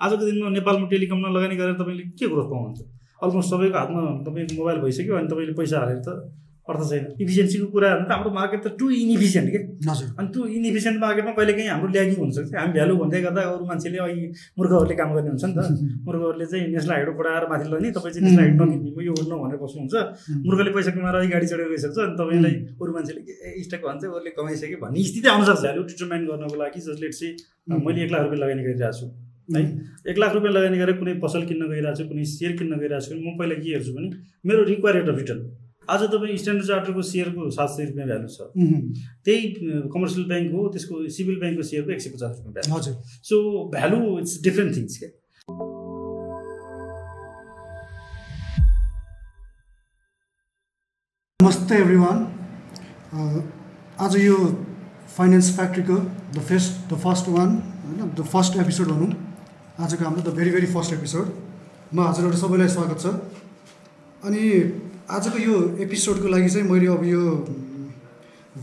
आजको दिनमा नेपालमा टेलिकममा लगानी गरेर तपाईँले के ग्रोथ पाउनुहुन्छ? अलमोस्ट सबैको हातमा तपाईँको मोबाइल भइसक्यो अनि तपाईँले पैसा हालेर त अर्थ छैन। इफिसियन्सीको कुरा त हाम्रो मार्केट त टु इनइफिसियन्ट के? हजुर। अनि त्यो इनइफिसियन्ट मार्केटमा कहिले काहीँ हाम्रो ल्यागिङ हुनसक्छ हामी भ्यालु भन्दै गर्दा अरू मान्छेले अहिले मूर्खहरूले काम गर्ने हुन्छ नि त। मूर्खहरूले चाहिँ नेसनल हाइडो पढाएर माथि लग्ने तपाईँ चाहिँ नेसनल हाइड नकिन्ने यो गर्नु भनेर बस्नुहुन्छ। मूर्खले पैसा कमाएर अलिक गाडी चढेर गइसक्छ। अनि तपाईँलाई अरू मान्छेले ए स्टक भन्छ उसले कमाइसक्यो भन्ने स्थिति आउन सक्छ। भ्यालु डिटरमाइन गर्नको लागि जसले चाहिँ मैले एक लाख रुपियाँ लगानी गरिरहेको छु। है। एक लाख रुपियाँ लगानी गरेर कुनै पसल किन्न गइरहेको छु कुनै सेयर किन्न गइरहेको छु म पहिला के हेर्छु भने मेरो रिक्वायर रेट अफ रिटर्न आज तपाईँ स्ट्यान्डर्ड चार्टरको सेयरको सात सय रुपियाँ भ्यालु छ। त्यही कमर्सियल ब्याङ्क हो त्यसको सिभिल ब्याङ्कको सेयरको एक सय पचास रुपियाँ भ्यालु हजुर। So value it's different things क्या नमस्ते एभ्री वान आज यो finance फ्याक्ट्रीको the first the first one होइन द फर्स्ट एपिसोड भनौँ। आजको हाम्रो the very very first episode म हजुरहरू सबैलाई स्वागत छ। अनि आजको यो एपिसोडको लागि चाहिँ मैले अब यो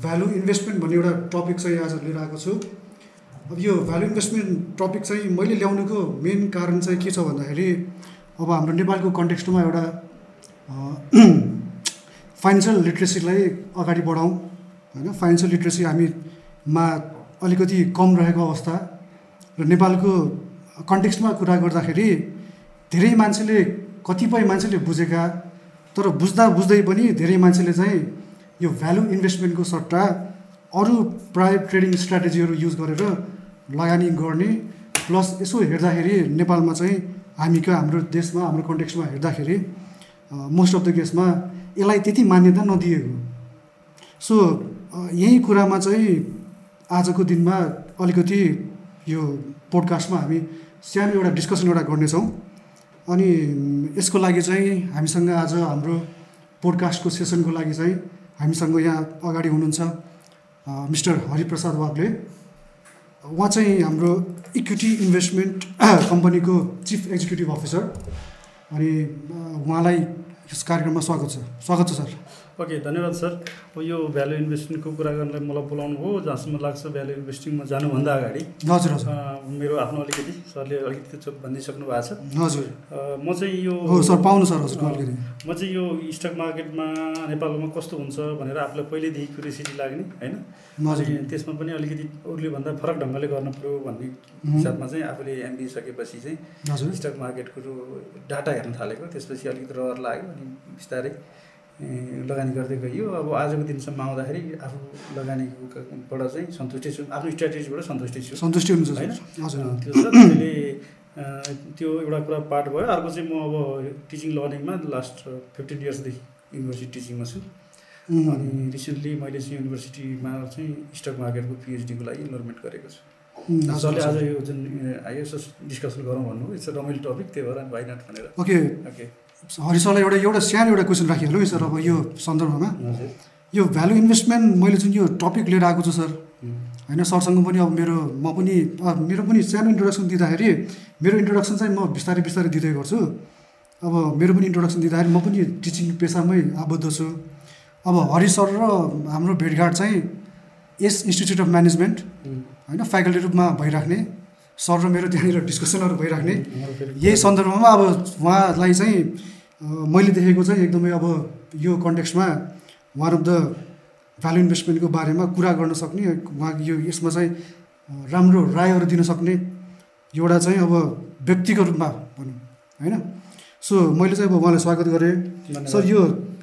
भ्यालु इन्भेस्टमेन्ट भन्ने एउटा टपिक चाहिँ आज लिएर आएको छु। अब यो भ्यालु इन्भेस्टमेन्ट टपिक चाहिँ मैले ल्याउनुको मेन कारण चाहिँ के छ भन्दाखेरि अब हाम्रो नेपालको कन्टेक्स्टमा एउटा फाइनेन्सियल लिट्रेसीलाई अगाडि बढाउँ होइन? फाइनेन्सियल लिट्रेसी हामीमा अलिकति कम रहेको अवस्था। र नेपालको कन्टेक्स्टमा कुरा गर्दाखेरि धेरै मान्छेले कतिपय मान्छेले बुझेका तर बुझ्दा बुझ्दै पनि धेरै मान्छेले चाहिँ यो भ्यालु इन्भेस्टमेन्टको सट्टा अरू प्राइभेट ट्रेडिङ स्ट्राटेजीहरू युज गरेर लगानी गर्ने प्लस यसो हेर्दाखेरि नेपालमा चाहिँ हामीको हाम्रो देशमा हाम्रो कन्टेक्स्टमा हेर्दाखेरि मोस्ट अफ द केसमा यसलाई त्यति मान्यता नदिएको सो यही कुरामा चाहिँ आजको दिनमा अलिकति यो पोडकास्टमा हामी सानो एउटा डिस्कसन एउटा गर्नेछौँ। अनि यसको लागि चाहिँ हामीसँग आज हाम्रो पोडकास्टको सेसनको लागि चाहिँ हामीसँग यहाँ अगाडि हुनुहुन्छ मिस्टर हरिप्रसाद वाग्ले। उहाँ चाहिँ हाम्रो इक्विटी इन्भेस्टमेन्ट कम्पनीको चिफ एक्जिक्युटिभ अफिसर अनि उहाँलाई यस कार्यक्रममा स्वागत छ। स्वागत छ सर। ओके धन्यवाद सर। अब यो भ्यालु इन्भेस्टिङको कुरा गर्नलाई मलाई बोलाउनु हो जहाँसम्म लाग्छ भ्यालु इन्भेस्टिङमा जानुभन्दा अगाडि हजुर हजुर। मेरो आफ्नो अलिकति सरले अलिकति त्यो भनिदिइसक्नु भएको छ। हजुर। म चाहिँ यो सर पाउनु सर अलिकति। म चाहिँ यो स्टक मार्केटमा नेपालमा कस्तो हुन्छ भनेर आफूलाई पहिल्यैदेखि क्युरियोसिटी लाग्ने होइन? हजुर। अनि त्यसमा पनि अलिकति अरूले भन्दा फरक ढङ्गले गर्न पऱ्यो भन्ने. हिसाबमा चाहिँ आफूले एमबी सकेपछि चाहिँ हजुर। स्टक मार्केटको डाटा हेर्न थालेको। त्यसपछि अलिकति रहर लाग्यो अनि बिस्तारै लगानी गर्दै गइयो। अब आजको दिनसम्म आउँदाखेरि आफू लगानीकोबाट चाहिँ सन्तुष्टि छु आफ्नो स्ट्राटेजीबाट सन्तुष्टि छु। सन्तुष्टि हुनुहुन्छ होइन? त्यो छ त्यसले त्यो एउटा कुरा पार्ट भयो। अर्को चाहिँ म अब टिचिङ लर्निङमा लास्ट फिफ्टिन इयर्सदेखि युनिभर्सिटी टिचिङमा छु। अनि रिसेन्टली मैले चाहिँ युनिभर्सिटीमा चाहिँ स्टक मार्केटको पिएचडीको लागि इनरोलमेन्ट गरेको छु। सरले आज। यो जुन आयो यसो डिस्कसन गरौँ भन्नु इट्स अ रमाइलो टपिक त्यही भएर वाइ नट भनेर। ओके। ओके। हरि सरलाई एउटा एउटा सानो एउटा क्वेसन राखिहालौँ है सर अब यो सन्दर्भमा यो भ्यालु इन्भेस्टमेन्ट मैले जुन यो टपिक लिएर आएको छु सर होइन सरसँग पनि अब मेरो म पनि मेरो पनि सानो इन्ट्रोडक्सन दिँदाखेरि मेरो इन्ट्रोडक्सन चाहिँ म बिस्तारै बिस्तारै दिँदै गर्छु। अब मेरो पनि इन्ट्रोडक्सन दिँदाखेरि म पनि टिचिङ पेसामै आबद्ध छु। अब हरि सर र हाम्रो भेटघाट चाहिँ यस इन्स्टिच्युट अफ म्यानेजमेन्ट होइन फ्याकल्टी रूपमा भइराख्ने सर र मेरो त्यहाँनिर डिस्कसनहरू भइराख्ने। यही सन्दर्भमा अब उहाँलाई चाहिँ मैले देखेको चाहिँ एकदमै अब यो कन्टेक्स्टमा वान अफ द भ्यालु इन्भेस्टमेन्टको बारेमा कुरा गर्न सक्ने उहाँ यो यसमा चाहिँ राम्रो रायहरू दिन सक्ने एउटा चाहिँ अब व्यक्तिको रूपमा भनौँ होइन? सो मैले चाहिँ अब उहाँलाई स्वागत गरेँ। सर यो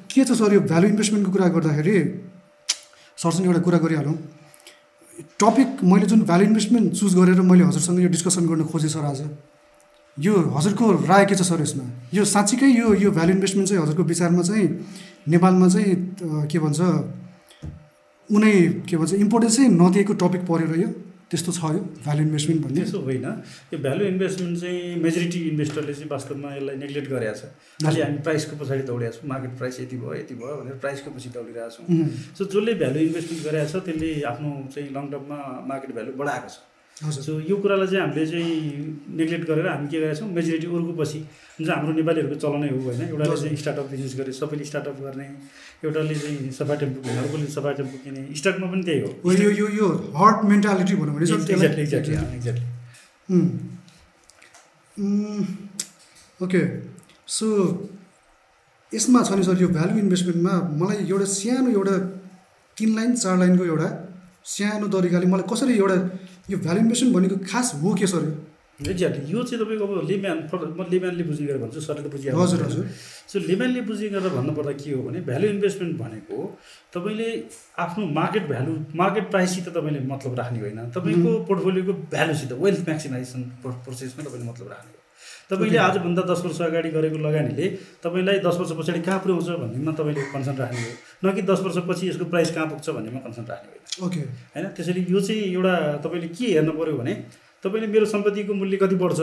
के छ सर यो भ्यालु इन्भेस्टमेन्टको कुरा गर्दाखेरि? सरसँग एउटा कुरा गरिहालौँ। टपिक मैले जुन भ्यालु इन्भेस्टमेन्ट चुज गरेर मैले हजुरसँग यो डिस्कसन गर्न खोजेँ सर आज। यो हजुरको राय के छ सर यसमा? यो साँच्चीकै यो यो भ्यालु इन्भेस्टमेन्ट चाहिँ हजुरको विचारमा चाहिँ नेपालमा चाहिँ के भन्छ उनै के भन्छ इम्पोर्टेन्सै नदिएको टपिक परेर यो? त्यस्तो छ यो भ्यालु इन्भेस्टमेन्ट भन्ने? त्यसो होइन। यो भ्यालु इन्भेस्टमेन्ट चाहिँ मेजोरिटी इन्भेस्टरले चाहिँ वास्तवमा यसलाई नेग्लेक्ट गरेको छ खालि हामी प्राइसको पछाडि दौडिरहेको छौँ। मार्केट प्राइस यति भयो यति भयो भनेर प्राइसको पछि दौडिरहेको छौँ। सो जसले भ्यालु इन्भेस्टमेन्ट गरेको छ त्यसले आफ्नो चाहिँ लङ टर्ममा मार्केट भ्यालु बढाएको छ। सो यो कुरालाई चाहिँ हामीले चाहिँ नेग्लेक्ट गरेर हामी के गरेका छौँ? मेजोरिटी अरूको पछि जुन चाहिँ हाम्रो नेपालीहरूको चलनै हो होइन एउटाले चाहिँ स्टार्टअप बिजनेस गरे सबैले स्टार्टअप गर्ने एउटाले चाहिँ सफा टेम्पो किने अर्कोले सफा टेम्पो किने स्टकमा पनि त्यही हो। यो यो यो हर्ट मेन्टालिटी भनौँ भने exactly exactly exactly okay so यसमा छ नि सर यो भ्यालु इन्भेस्टमेन्टमा मलाई एउटा सानो एउटा तिन लाइन चार लाइनको एउटा सानो तरिकाले मलाई कसरी एउटा यो भ्यालु इन्भेस्टमेन्ट भनेको खास हो के सर? एक्ज्याक्टली यो चाहिँ तपाईँको अब लेम्यान म लेम्यानले बुझी गरेर भन्छु सरले त बुझिहाल्नु हजुर हजुर। सो लेम्यानले बुझी गरेर भन्नुपर्दा के हो भने भ्यालु इन्भेस्टमेन्ट भनेको तपाईँले आफ्नो मार्केट भ्यालु मार्केट प्राइससित तपाईँले मतलब राख्ने होइन। तपाईँको पोर्टफोलियोको भ्यालुसित वेल्थ म्याक्सिमाइजेसन प्रोसेसमा तपाईँले मतलब राख्ने तपाईँले आजभन्दा दस वर्ष अगाडि गरेको लगानीले तपाईँलाई दस वर्ष पछाडि कहाँ पुर्याउँछ भन्नेमा तपाईँले कन्सर्न राख्ने हो न कि दस वर्षपछि यसको प्राइस कहाँ पुग्छ भन्नेमा कन्सर्न राख्ने होइन ओके होइन? त्यसैले यो चाहिँ एउटा तपाईँले के हेर्नु पऱ्यो भने तपाईँले मेरो सम्पत्तिको मूल्य कति बढ्छ?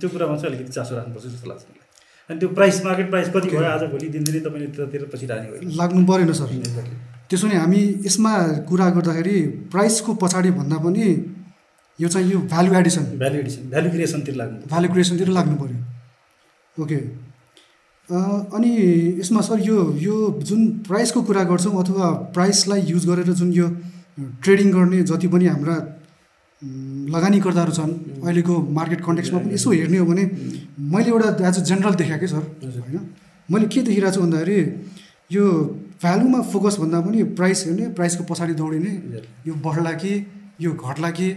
त्यो कुरामा चाहिँ अलिकति चासो राख्नुपर्छ जस्तो लाग्छ मलाई। अनि त्यो प्राइस मार्केट प्राइस कति भयो आज भोलि दिनदिनै तपाईँले त्यतातिर पछि राख्ने होइन लाग्नु परेन सर। त्यसो भने हामी यसमा कुरा गर्दाखेरि प्राइसको पछाडि भन्दा पनि यो चाहिँ यो value addition value addition value क्रिएसनतिर लाग्नु भ्यालु क्रिएसनतिर लाग्नु पऱ्यो ओके अनि यसमा सर यो यो जुन प्राइसको कुरा गर्छौँ अथवा प्राइसलाई युज गरेर जुन यो ट्रेडिङ गर्ने जति पनि हाम्रा लगानीकर्ताहरू छन् अहिलेको मार्केट कन्टेक्समा पनि यसो हेर्ने हो भने मैले एउटा एज अ जेनरल देखाएँ सर। होइन? मैले के देखिरहेको छु भन्दाखेरि यो भ्यालुमा फोकस भन्दा पनि प्राइस हेर्ने प्राइसको पछाडि दौडिने यो बढ्ला कि यो घट्ला कि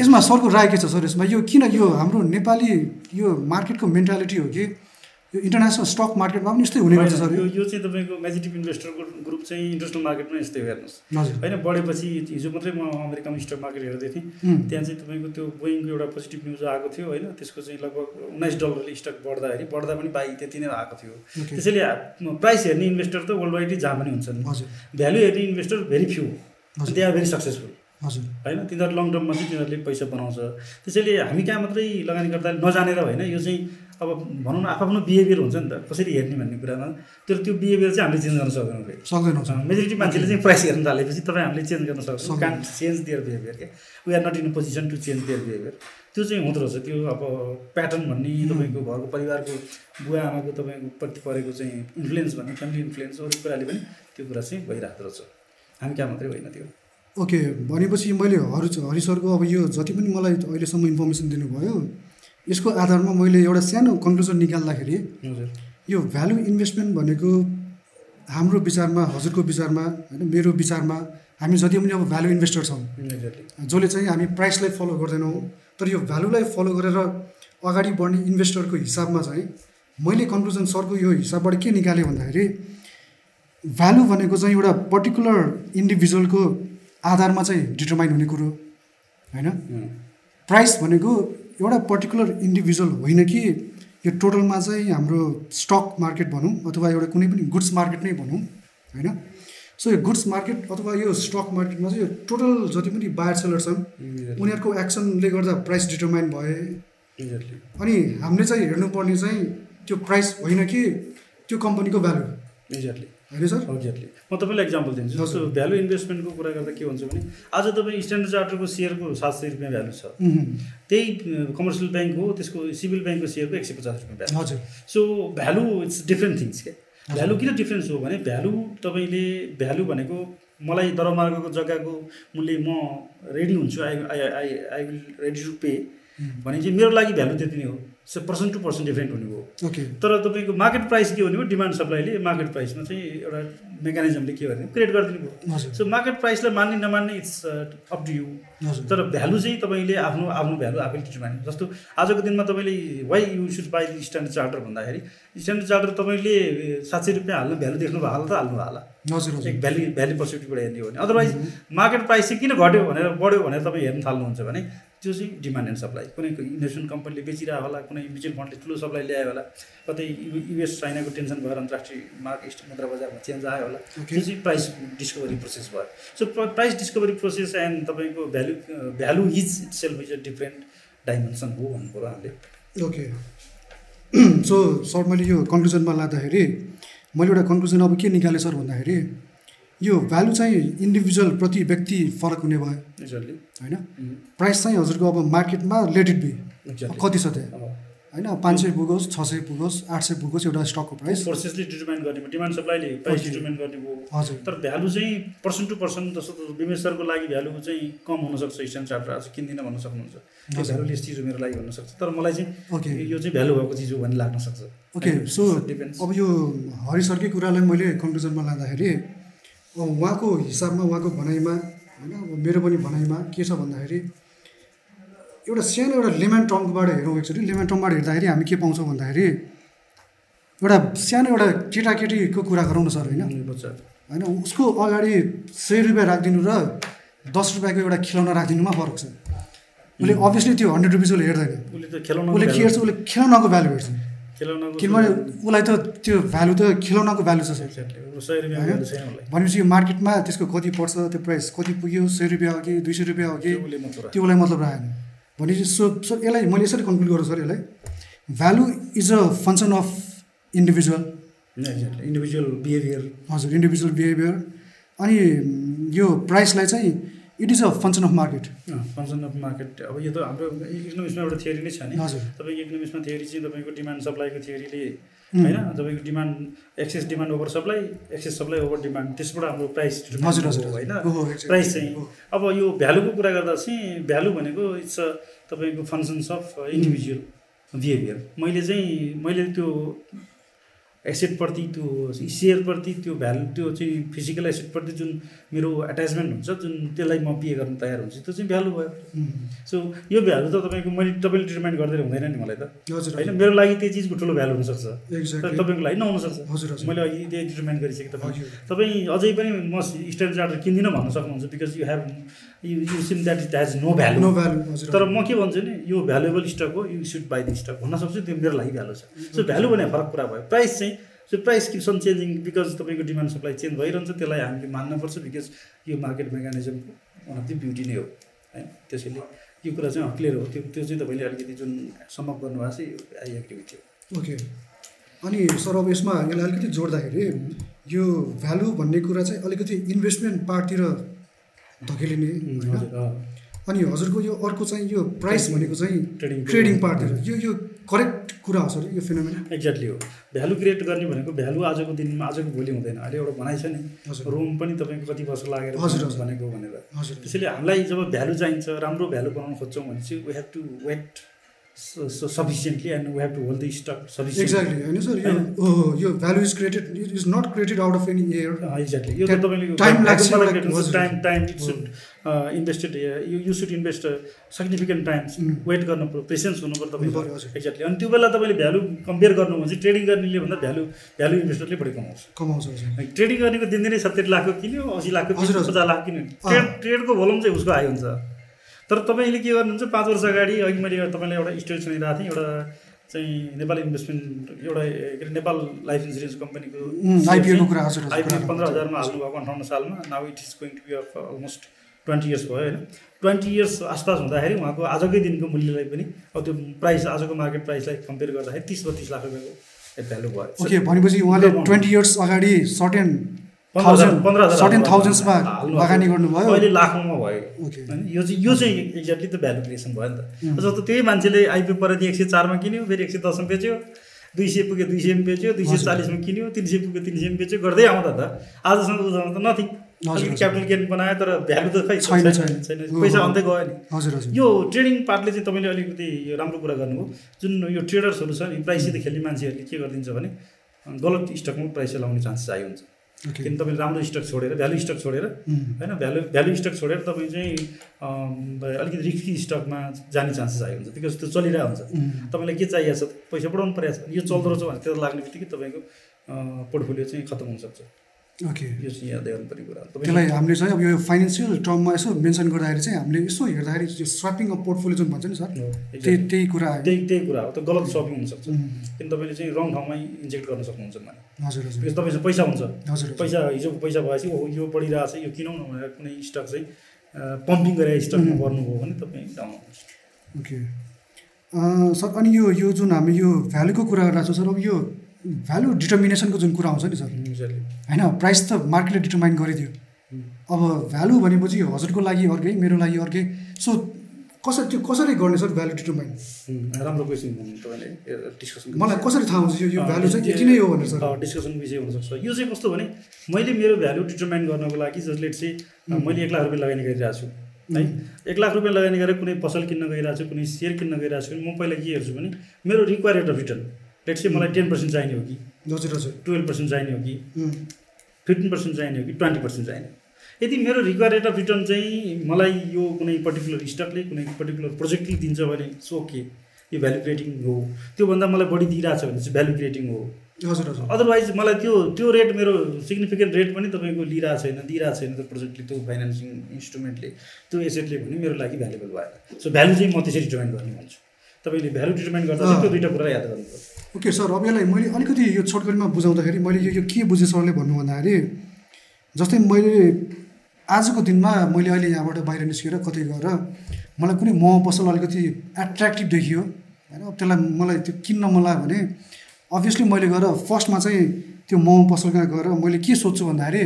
यसमा सरको राय के छ सर? यसमा यो किन यो हाम्रो नेपाली यो मार्केटको मेन्टालिटी हो कि? यो इन्टरनेसनल स्टक मार्केटमा पनि यस्तै हुने गर्छ सर? यो यो चाहिँ तपाईँको मेजिटिभ इन्भेस्टरको ग्रुप चाहिँ इन्टरनेसनल मार्केटमा यस्तै हो हेर्नुहोस् होइन बढेपछि हिजो मात्रै म अमेरिकामा स्टक मार्केट हेर्दै थिएँ। त्यहाँ चाहिँ तपाईँको त्यो बोइङको एउटा पोजिटिभ न्युज आएको थियो होइन? त्यसको चाहिँ लगभग उन्नाइस डलरले स्टक बढ्दाखेरि बढ्दा पनि बाई त्यति नै आएको थियो। त्यसैले प्राइस हेर्ने इन्भेस्टर त वर्ल्ड वाइडै जहाँ पनि हुन्छन्। भ्यालु हेर्ने investor very few. They are very successful. हजुर। होइन तिनीहरू लङ टर्ममा चाहिँ तिनीहरूले पैसा बनाउँछ। त्यसैले हामी कहाँ मात्रै लगानीकर्ताले नजानेर होइन यो चाहिँ अब भनौँ न आफ्नो बिहेभियर हुन्छ नि त। कसरी हेर्ने भन्ने कुरामा तर त्यो बिहेभियर चाहिँ हामीले चेन्ज गर्न सक्दैनौँ सक्दैनौँ। मेजोरिटी मान्छेले चाहिँ प्राइस हेर्न थालेपछि तपाईँ हामीले चेन्ज गर्न सक्छौँ। कान चेन्ज दियर बिहेभियर क्या we are not in position to change their behaviour त्यो चाहिँ हुँदो रहेछ। त्यो अब प्याटर्न भन्ने तपाईँको घरको परिवारको बुवा आमाको तपाईँको प्रति परेको चाहिँ इन्फ्लुएन्स भन्ने फ्यामिली इन्फ्लुएन्स अरू कुराले पनि त्यो कुरा चाहिँ भइरहेको रहेछ। हामी कहाँ मात्रै होइन त्यो। ओके भनेपछि मैले हरि हरि सरको अब यो जति पनि मलाई अहिलेसम्म इन्फर्मेसन दिनुभयो यसको आधारमा मैले एउटा सानो कन्क्लुजन निकाल्दाखेरि यो भ्यालु इन्भेस्टमेन्ट भनेको हाम्रो विचारमा हजुरको विचारमा होइन मेरो विचारमा हामी जति पनि अब भ्यालु इन्भेस्टर छौँ जसले चाहिँ हामी प्राइसलाई फलो गर्दैनौँ तर यो भ्यालुलाई फलो गरेर अगाडि बढ्ने इन्भेस्टरको हिसाबमा चाहिँ मैले कन्क्लुजन सरको यो हिसाबबाट के निकालेँ भन्दाखेरि भ्यालु भनेको चाहिँ एउटा पर्टिकुलर इन्डिभिजुअलको आधारमा चाहिँ डिटर्माइन हुने कुरो होइन? प्राइस भनेको एउटा पर्टिकुलर इन्डिभिजुअल होइन कि यो टोटलमा चाहिँ हाम्रो स्टक मार्केट भनौँ अथवा एउटा कुनै पनि गुड्स मार्केट नै भनौँ होइन? सो यो गुड्स मार्केट अथवा यो स्टक मार्केटमा चाहिँ यो टोटल जति पनि बायर सेलर छन् उनीहरूको एक्सनले गर्दा प्राइस डिटर्माइन भए। अनि हामीले चाहिँ हेर्नुपर्ने चाहिँ त्यो प्राइस होइन कि त्यो कम्पनीको भ्यालु एक्ज्याक्टली होइन सर? एक्ज्याक्टली म तपाईँलाई इक्जाम्पल दिन्छु। जस्तो भ्यालु इन्भेस्टमेन्टको कुरा गर्दा के हुन्छ भने आज तपाईँ स्ट्यान्डर्ड चार्टरको सेयरको सात सय रुपियाँ भ्यालु छ। त्यही कमर्सियल ब्याङ्क हो त्यसको सिभिल ब्याङ्कको सेयरको एक सय पचास रुपियाँ भ्यालु हजुर। So value it's different things क्या? भ्यालु किन डिफ्रेन्स हो भने भ्यालु तपाईँले भ्यालु भनेको मलाई दरमार्गको जग्गाको मूल्य म रेडी हुन्छु I I I I will ready to pay भने चाहिँ मेरो लागि भ्यालु त्यति नै हो। पर्सन टु पर्सन डिफ्रेन्ट हुने हो ओके तर तपाईँको मार्केट प्राइस के हुने हो डिमान्ड सप्लाईले मार्केट प्राइसमा चाहिँ एउटा मेकानिजमले के गर्ने? क्रिएट गरिदिनु भयो। सो मार्केट प्राइसलाई मान्ने नमान्ने इट्स अप टु यु तर भ्यालु चाहिँ तपाईँले आफ्नो आफ्नो भ्यालु आफैले डिटर्माइन जस्तो आजको दिनमा तपाईँले why you should buy standard charter भन्दाखेरि स्ट्यान्डर्ड चार्टर तपाईँले सात सय रुपियाँ हाल्नु भ्यालु देख्नु भयो त हाल्नु होला। हजुर एक भ्यालु भ्यालु पर्सपेक्टिभबाट हेर्ने हो भने। अदरवाइज मार्केट प्राइस चाहिँ किन घट्यो भनेर बढ्यो भनेर तपाईँ हेर्न थाल्नुहुन्छ भने त्यो चाहिँ डिमान्ड एन्ड सप्लाई कुनै इन्भेस्टमेन्ट कम्पनीले बेचिरहेको होला कुनै म्युचुअल फन्डले ठुलो सप्लाई ल्यायो होला कतै युएस चाइनाको टेन्सन भएर अन्तर्राष्ट्रिय मार्केट मुद्रा बजारमा चेन्ज आयो होला. त्यो चाहिँ प्राइस डिस्कभरी प्रोसेस भयो so price discovery process and तपाईँको value value is itself is a different dimension हो भन्नु पऱ्यो हामीले ओके सो सर मैले यो कन्क्लुजनमा लाँदाखेरि मैले एउटा कन्क्लुजन अब के निकालेँ सर भन्दाखेरि यो भ्यालु चाहिँ इन्डिभिजुअल प्रति व्यक्ति फरक हुने भयो। होइन? प्राइस चाहिँ हजुरको अब मार्केटमा लेट इट बी कति छ त्यहाँ? होइन पाँच सय पुगोस् छ सय पुगोस् आठ सय पुगोस् एउटा स्टकको प्राइस फोर्सेसले डिटर्माइन गर्ने डिमान्ड सप्लाईले प्राइस. डिटर्माइन गर्ने भयो हजुर। तर भ्यालु चाहिँ पर्सन टु पर्सन जस्तो बिमेसरको लागि भ्यालु चाहिँ कम हुनसक्छ स्ट्यान्ड चार्टर आज किन्दिनँ भन्न सक्नुहुन्छ। त्यो हजुर। भ्यालुलेस चिज हो मेरो लागि भन्न सक्छ। तर मलाई चाहिँ ओके यो चाहिँ भ्यालु भएको चिज हो भन्ने लाग्न सक्छ। ओके सो डिपेन्ड्स अब यो हरि सरकै कुरालाई मैले कन्क्लुजनमा लाँदाखेरि उहाँको हिसाबमा उहाँको भनाइमा होइन अब मेरो पनि भनाइमा के छ भन्दाखेरि एउटा सानो एउटा लेमन टर्मबाट हेरौँ एकचोटि। लेमन टर्मबाट हेर्दाखेरि हामी के पाउँछौँ भन्दाखेरि एउटा सानो एउटा केटाकेटीको कुरा गरौँ न सर होइन? होइन उसको अगाडि सय रुपियाँ राखिदिनु र दस रुपियाँको एउटा खिलौना राखिदिनुमा फरक छ। उसले अभियसली त्यो हन्ड्रेड रुपिस उसले हेर्दैन। उसले त खेलाउन उसले के हेर्छ उसले खेलौनाको भ्यालु हेर्छ। किनभने उसलाई त त्यो भ्यालु त खेलौनाको भ्यालु छ भनेपछि यो मार्केटमा त्यसको कति पर्छ त्यो प्राइस कति पुग्यो सय रुपियाँ हो कि दुई सय रुपियाँ हो कि त्यो उसलाई मतलब राखेन। भनेपछि सो सो यसलाई मैले यसरी कन्क्लुड गरौँ सर यसलाई। Value is a function of individual individual behaviour हजुर इन्डिभिजुअल बिहेभियर अनि यो प्राइसलाई चाहिँ it is a function of market function of market अब यो त हाम्रो इकोनोमिक्समा एउटा थियोरी नै छ नि। हजुर। तपाईँको इकोनोमिक्समा थियोरी चाहिँ तपाईँको डिमान्ड सप्लाईको थियोरीले उम्, होइन तपाईँको demand excess demand over supply excess supply over demand त्यसबाट हाम्रो प्राइस हजुर हजुर होइन. प्राइस चाहिँ। अब यो भ्यालुको कुरा गर्दा चाहिँ भ्यालु भनेको इट्स अ तपाईँको फङ्सन्स अफ इन्डिभिजुअल बिहेभियर मैले चाहिँ मैले त्यो एसेटप्रति त्यो सेयरप्रति त्यो भ्यालु त्यो चाहिँ फिजिकल एसेटप्रति जुन मेरो एट्याचमेन्ट हुन्छ जुन त्यसलाई म पे गर्न तयार हुन्छ त्यो चाहिँ भ्यालु भयो। सो यो भ्यालु त तपाईँको मैले तपाईँले डिटर्माइन गरिदिएर हुँदैन नि मलाई त। हजुर होइन? मेरो लागि त्यो चिजको ठुलो भ्यालु हुनसक्छ। तर तपाईँको लागि नहुनसक्छ। हजुर हजुर। मैले अघि त्यही डिटर्माइन गरिसकेँ। तपाईँ तपाईँ अझै पनि म स्ट्यान्ड चार्टर किन्दिनँ भन्न सक्नुहुन्छ because you have you you seem that it has no value no value तर म के भन्छु नि यो भ्यालुएबल स्टक हो you should buy the stock भन्न सक्छु त्यो मेरो लागि भ्यालु छ। सो भ्यालु भने फरक कुरा भयो। प्राइस चाहिँ so price keeps on changing because तपाईँको डिमान्ड सप्लाई चेन्ज भइरहन्छ त्यसलाई हामीले मान्नुपर्छ बिकज यो मार्केट मेकानिजमको वान अफ द ब्युटी नै हो होइन त्यसैले यो कुरा चाहिँ क्लियर हो। त्यो त्यो चाहिँ तपाईँले अलिकति जुन समअप गर्नुभएको छ यो I agree with you okay अनि सर अब यसमा यसलाई अलिकति जोड्दाखेरि यो भ्यालु भन्ने कुरा चाहिँ अलिकति इन्भेस्टमेन्ट पार्टतिर धकेलिने होइन? अनि हजुरको यो अर्को चाहिँ यो प्राइस भनेको चाहिँ ट्रेडिङ ट्रेडिङ पार्टतिर यो यो करेक्ट कुरा हो सर यो फिनोमिना एक्ज्याक्टली हो। भ्यालु क्रिएट गर्ने भनेको भ्यालु आजको दिनमा आजको भोलि हुँदैन। अहिले एउटा भनाइ छ नि रुम पनि तपाईँको कति वर्ष लागेर हजुर। भनेको भनेर। हजुर। त्यसैले हामीलाई जब भ्यालु चाहिन्छ राम्रो भ्यालु बनाउन खोज्छौँ भने चाहिँ we have to wait sufficiently and we have to hold the stock sufficient exactly होइन सर यो ओहो यो value is created it is not created out of any air exactly यो त Time- तपाईँले time लाग्छ, भ्यालु like- create हजुर। Time time it should invested you you should invest significant times Mm. Wait गर्नु पऱ्यो पेसेन्स हुनु पऱ्यो हुनु तपाईँ। एक्ज्याक्टली अनि त्यो बेला तपाईँले भ्यालु कम्पेयर गर्नु भने चाहिँ ट्रेडिङ गर्नेले भन्दा भ्यालु भ्यालु इन्भेस्टरले बढी कमाउँछ कमाउँछ ट्रेडिङ गरेको दिनदिनै सत्तरी लाखको किन्यो असी लाखको। पचास लाख किन्यो ट्रेड ट्रेडको भोलुम चाहिँ उसको हाई हुन्छ तर तपाईँले के गर्नुहुन्छ? पाँच वर्ष अगाडि अघि मैले तपाईँलाई एउटा स्टोरी सुनाइरहेको थिएँ एउटा चाहिँ नेपाल इन्भेस्टमेन्ट एउटा के अरे नेपाल लाइफ इन्सुरेन्स कम्पनीको आइपिओको कुरा आइपिओ पन्ध्र हजारमा हाल्नुभएको अन्ठाउन्न सालमा। Now it is going to be of almost twenty years भयो होइन? ट्वेन्टी इयर्स आसपास हुँदाखेरि उहाँको आजकै दिनको मूल्यलाई पनि अब त्यो प्राइस आजको मार्केट प्राइसलाई कम्पेयर गर्दाखेरि तिस बत्तिस लाख रुपियाँको भ्यालु भयो। ओके भनेपछि उहाँले ट्वेन्टी इयर्स अगाडि सर्टेन थाउजन्ड सर्टेन। थाउजन्ड्समा। लगानी गर्नुभयो। अहिले लाखौँमा भयो। होइन यो चाहिँ यो चाहिँ एक्ज्याक्टली त भ्यालु क्रिएसन भयो नि. त। जस्तो त्यही मान्छेले आइपिओ परेर एक सय चारमा किन्यो फेरि एक सय दसमा बेच्यो। दुई सय पुग्यो दुई सयमा बेच्यो। दुई सय। चालिसमा किन्यो तिन सय पुग्यो तिन सयमा बेच्यो। गर्दै आउँदा त आजसम्म उजामा त नथिङ अलिकति। क्यापिटल गेन बनायो तर भ्यालु त खै छैन, छैन। पैसा हो। अन्त्य गयो नि। हजुर हजुर। यो ट्रेडिङ पार्टले चाहिँ तपाईँले अलिकति यो राम्रो कुरा गर्नुभयो। जुन यो ट्रेडर्सहरू छ नि प्राइसित खेल्ने मान्छेहरूले के गरिदिन्छ भने गलत स्टकमा प्राइस लाउने चान्सेस आइ हुन्छ। किन तपाईँले राम्रो स्टक छोडेर भ्यालु स्टक छोडेर होइन भ्यालु भ्यालु स्टक छोडेर तपाईँ चाहिँ अलिकति रिस्की स्टकमा जाने चान्सेस आइ हुन्छ। बिकज त्यो चलिरहेको हुन्छ। तपाईँलाई के चाहिएको छ? पैसा बढाउनु परेको छ। यो चल्दो रहेछ भने त्यो लाग्ने बित्तिकै तपाईँको पोर्टफोलियो चाहिँ खतम हुनसक्छ। ओके यो चाहिँ याद गर्नुपर्ने कुरा त्यसलाई हामीले चाहिँ अब यो फाइनेन्सियल टर्ममा यसो मेन्सन गर्दाखेरि चाहिँ हामीले यसो हेर्दाखेरि यो स्वापिङ अफ पोर्टफोलियो जुन भन्छ नि सर त्यही. त्यही कुरा त्यही त्यही कुरा हो त गलत सपिङ हुनसक्छ किन तपाईँले चाहिँ रङ ठाउँमै इन्जेक्ट गर्न सक्नुहुन्छ भने। हजुर हजुर। तपाईँसँग पैसा हुन्छ। हजुर पैसा हिजोको पैसा भएपछि यो बढिरहेको छ यो किनौँ न भनेर कुनै स्टक चाहिँ पम्पिङ गरेर स्टकमा. गर्नुभयो भने तपाईँ डाउन ओके सर अनि यो यो जुन हामी यो भ्यालुको कुरा गरिरहेको छौँ सर अब यो भ्यालु डिटर्मिनेसनको जुन कुरा आउँछ नि सर. होइन प्राइस त मार्केटले डिटर्माइन गरिदियो. अब भ्यालु भनेपछि हजुरको लागि अर्कै मेरो लागि अर्कै। सो कसरी त्यो कसरी गर्ने सर भ्यालु डिटरमाइन उम्, राम्रो क्वेसन भन्नु तपाईँले डिस्कसन मलाई कसरी थाहा हुन्छ यो यो भ्यालु चाहिँ यति नै हो भनेर सर। डिस्कसन विषय हुनसक्छ यो चाहिँ कस्तो भने मैले मेरो भ्यालु डिटरमाइन गर्नको लागि जसले चाहिँ मैले एक लाख रुपियाँ लगानी गरिरहेको छु। है एक लाख रुपियाँ लगानी गरेर कुनै पसल किन्न गइरहेको छु कुनै सेयर किन्न गइरहेको छु म पहिला के हेर्छु भने मेरो require rate of return let चाहिँ मलाई टेन पर्सेन्ट चाहिने हो कि? हजुर हजुर। टुवेल्भ पर्सेन्ट चाहिने हो कि? फिफ्टिन पर्सेन्ट चाहिने हो कि? ट्वेन्टी पर्सेन्ट चाहिने हो। यदि मेरो रिक्वायर रेट अफ रिटर्न चाहिँ मलाई यो कुनै पर्टिकुलर स्टकले कुनै पर्टिकुलर प्रोजेक्टले दिन्छ भने इट्स ओके यो भ्यालु क्रिएटिङ हो। त्योभन्दा मलाई बढी दिइरहेको छ भने चाहिँ भ्यालु क्रिएटिङ हो। हजुर हजुर। अदरवाइज मलाई त्यो त्यो रेट मेरो सिग्निफिकेन्ट रेट पनि तपाईँको लिइरहेको छैन दिइरहेको छैन त्यो प्रोजेक्टले त्यो फाइनेन्सिङ इन्स्ट्रुमेन्टले त्यो एसेटले भने मेरो लागि भ्यालुबल भएन सो भ्यालु चाहिँ म त्यसरी डिटर्माइन गर्ने भन्छु। तपाईँले भ्यालु डिटर्माइन गर्दा चाहिँ त्यो दुइटा कुरा याद गर्नुपर्छ। ओके सर अब यसलाई मैले अलिकति यो छोटकरीमा बुझाउँदाखेरि मैले यो के बुझेँ सरले भन्नु भन्दाखेरि जस्तै मैले आजको दिनमा मैले अहिले यहाँबाट बाहिर निस्केर कतै गएर मलाई कुनै मोमो पसल अलिकति एट्र्याक्टिभ देखियो होइन? अब त्यसलाई मलाई त्यो किन्न मन लाग्यो भने अभियसली मैले गएर फर्स्टमा चाहिँ त्यो मोमो पसल कहाँ गएर मैले के सोध्छु भन्दाखेरि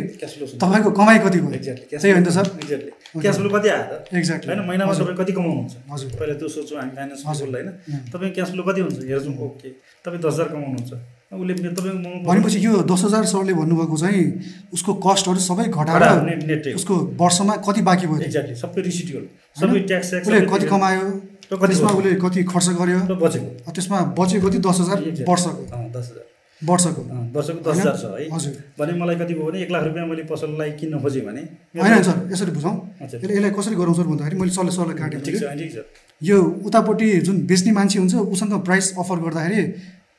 तपाईँको कमाइ कति भयो? एक्ज्याक्टली त्यही होइन सर। एक्ज्याक्टली क्यास फ्लो कति आयो त? एक्ज्याक्टली होइन महिनामा तपाईँ कति कमाउनुहुन्छ? हजुर। पहिला त्यो सोच्छौँ हामी फाइनेन्स हजुर। बोल्दा होइन. तपाईँ क्यास फ्लो कति हुन्छ? हेर्छौँ। ओके। तपाईँ दस हजार कमाउनुहुन्छ। उसले मोमो भनेपछि यो दस हजार सरले भन्नुभएको चाहिँ उसको कस्टहरू सबै घटाएर उसको वर्षमा कति बाँकी भयो? एक्ज्याक्टली सबै रिसिटहरू सबै ट्याक्स उसले कति कमायो? त्यसमा? उसले कति खर्च गर्यो? बचेको। त्यसमा बच्यो कति दस हजार. वर्षको? दस हजार। वर्षको। वर्षको दस? हजार छ है? हजुर। भने मलाई कति भयो भने एक लाख रुपियाँ मैले पसललाई किन्न खोजेँ भने। होइन सर यसरी बुझौँ यसलाई कसरी गरौँ सर भन्दाखेरि मैले सरले सरलाई काटेँ। ठिक छ। ठिक छ। यो उतापट्टि जुन बेच्ने मान्छे हुन्छ उसँग प्राइस अफर गर्दाखेरि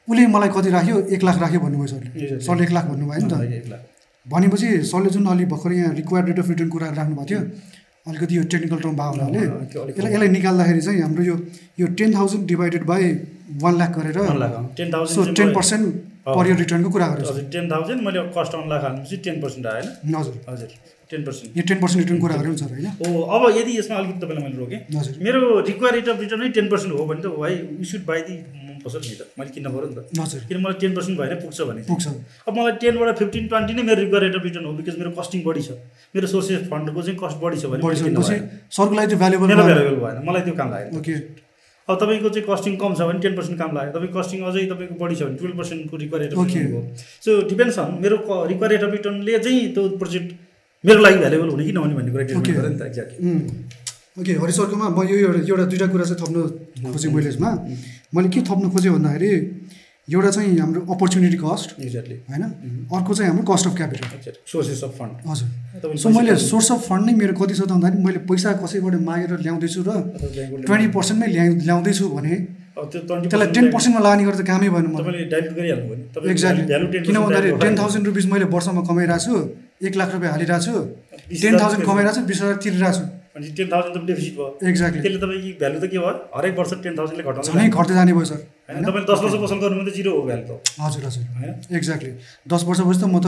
उसले मलाई कति राख्यो? एक लाख राख्यो भन्नुभयो सरले. सरले एक लाख भन्नुभयो नि त भनेपछि सरले जुन अलि भर्खर यहाँ रिक्वायर्ड रेट अफ रिटर्न कुरा राख्नुभएको थियो अलिकति यो टेक्निकल टर्म भएको हुनाले यसलाई यसलाई निकाल्दाखेरि चाहिँ हाम्रो यो यो ten thousand divided by one lakh गरेर so ten percent per year रिटर्नको कुरा गरेको हजुर टेन थाउजन्ड मैले कस्ट वान लाख हाल्नुपर्छ टेन पर्सेन्ट आयो होइन? हजुर। हजुर टेन पर्सेन्ट। यो टेन पर्सेन्ट रिटर्न कुरा गऱ्यो सर होइन? ओ अब यदि यसमा अलिकति तपाईँलाई मैले रोकेँ हजुर। मेरो रिक्वायर रेट अफ रिटर्न नै टेन पर्सेन्ट हो भने त भाइ यु सुड बाई दि पसल नि त मैले किन्न पऱ्यो नि त। हजुर। किन मलाई टेन पर्सेन्ट भएर पुग्छ भने। पुग्छ। अब मलाई टेनबाट फिफ्टिन ट्वेन्टी नै मेरो रिक्वायर रेट अफ रिटर्न हो बिकज मेरो कस्टिङ बढी छ। मेरो सोर्सेस फन्डको चाहिँ कस्ट बढी छ भने। सरको लागि त्यो भ्यालुएबल भएन मलाई त्यो काम लागेन। ओके। अब तपाईँको चाहिँ कस्टिङ कम छ भने टेन पर्सेन्ट काम लाग्यो। तपाईँको कस्टिङ अझै तपाईँको बढी छ भने टुवेल्भ पर्सेन्टको रिक्वायर रेट हो सो डिपेन्ड्स अन मेरो रिक्वायर रेट अफ रिटर्नले चाहिँ त्यो प्रोजेक्ट मेरो लागि भ्यालुएबल हुने कि नहुने भन्ने कुरा. डिटर्मिन गरेँ नि त एक्ज्याक्टली. ओके हरि सरकोमा म यो एउटा एउटा दुइटा कुरा चाहिँ थप्न खोजेँ मैले यसमा। मैले के थप्न खोजेँ भन्दाखेरि एउटा चाहिँ हाम्रो अपर्च्युनिटी कस्ट एक्ज्याक्टली होइन? अर्को चाहिँ हाम्रो cost of capital sources of fund हजुर। सो मैले सोर्स अफ फन्ड नै मेरो कति छ त भन्दाखेरि मैले पैसा कसैबाट मागेर ल्याउँदैछु र ट्वेन्टी पर्सेन्टमै ल्या ल्याउँदैछु भने अब त्यो 20% त्यसलाई टेन पर्सेन्टमा लगानी गरेर त कामै भएन एक्ज्याक्टली किन भन्दाखेरि टेन थाउजन्ड रुपिस मैले वर्षमा कमाइरहेको छु एक लाख रुपियाँ हालिरहेको छु टेन थाउजन्ड कमाइरहेको छु बिस हजार तिरिरहेको छु भने टेन थाउजन्ड त डेफिसिट भयो। एक्ज्याक्टली त्यसले तपाईँको भ्यालु त के भयो? हरेक वर्ष टेन थाउजन्डले घटाउँछ घट्दै जाने भयो सर। होइन तपाईँले दस वर्ष पसल गर्नु त जिरो हो भ्यालु त। हजुर हजुर। होइन? एक्ज्याक्टली दस वर्षपछि त म त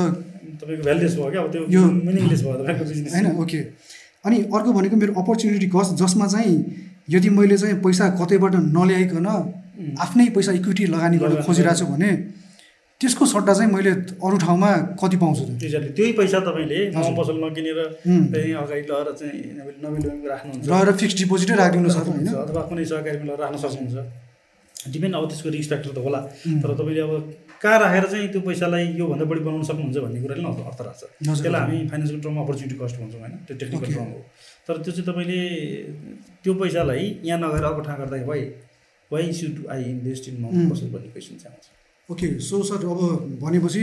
तपाईँको भ्यालुलेस भयो क्या अब त्यो यो- मिनिङलेस भयो तपाईँको बिजनेस होइन ओके अनि अर्को भनेको मेरो अपर्च्युनिटी कस्ट जसमा चाहिँ यदि मैले चाहिँ पैसा कतैबाट नल्याइकन आफ्नै पैसा इक्विटी लगानी गर्न खोजिरहेको छु भने त्यसको सट्टा चाहिँ मैले अरू ठाउँमा कति पाउँछु त? एक्ज्याक्टली त्यही पैसा तपाईँले। पसल नकिनेर अगाडि लगेर चाहिँ नबिल राख्नुहुन्छ। रहेर फिक्स डिपोजिटै राखिदिनु राख्नुहुन्छ, अथवा कुनै सहकारीमा लगेर राख्न सक्नुहुन्छ। डिपेन्ड अब त्यसको रिस्क फ्याक्टर त होला. तर तपाईँले अब कहाँ राखेर चाहिँ त्यो पैसालाई योभन्दा बढी बनाउन सक्नुहुन्छ भन्ने कुराले नै अर्थ राख्छ। त्यसलाई हामी फाइनेन्सको टर्ममा अपर्च्युनिटी कस्ट भन्छौँ होइन। त्यो टेक्निकल. टर्म हो। तर त्यो चाहिँ तपाईँले त्यो पैसालाई यहाँ नगएर अर्को ठाउँ गर्दा why why should I invest in पसल भन्ने क्वेसन चाहिँ आउँछ। ओके सो सर अब भनेपछि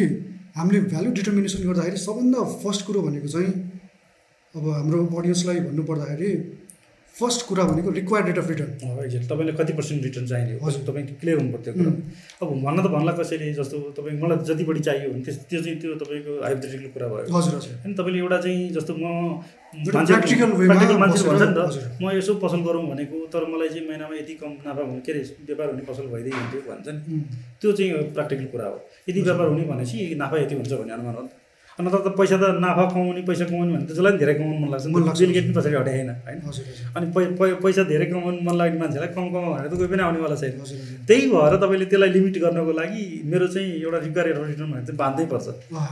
हामीले भ्यालु डिटर्मिनेसन गर्दाखेरि सबभन्दा फर्स्ट कुरो भनेको चाहिँ अब हाम्रो अडियन्सलाई भन्नुपर्दाखेरि फर्स्ट कुरा भनेको required rate of return exact तपाईँले कति पर्सेन्ट रिटर्न चाहिने हो हजुर। तपाईँ क्लियर हुनु पर्थ्यो कुरा। अब भन्न त भन्ला कसैले जस्तो तपाईँ मलाई जति बढी चाहियो भने त्यस त्यो चाहिँ त्यो तपाईँको हाइपोथेटिकल कुरा भयो। हजुर हजुर। होइन तपाईँले एउटा चाहिँ जस्तो म मान्छे बसेर- भन्छ नि त। म यसो पसल गरौँ भनेको तर मलाई चाहिँ महिनामा यति कम नाफा हुने के अरे व्यापार हुने पसल भइदिए हुन्थ्यो भन्छ नि. त्यो चाहिँ प्र्याक्टिकल कुरा हो। यदि व्यापार हुने भनेपछि नाफा यति हुन्छ भन्ने अनुमान हो नत्र त पैसा त नाफा कमाउने पैसा कमाउने भने त जसलाई पनि धेरै कमाउनु मन लाग्छ। डेलिगेट पनि पछाडि हटाएन होइन अनि पै पै- पैसा धेरै कमाउनु मन लाग्ने मान्छेलाई कम कमाउ भनेर त कोही पनि आउनेवाला छैन त्यही भएर तपाईँले त्यसलाई लिमिट गर्नको लागि मेरो चाहिँ एउटा रिक्वायर रिटर्न भनेर चाहिँ बाँध्दै पर्छ।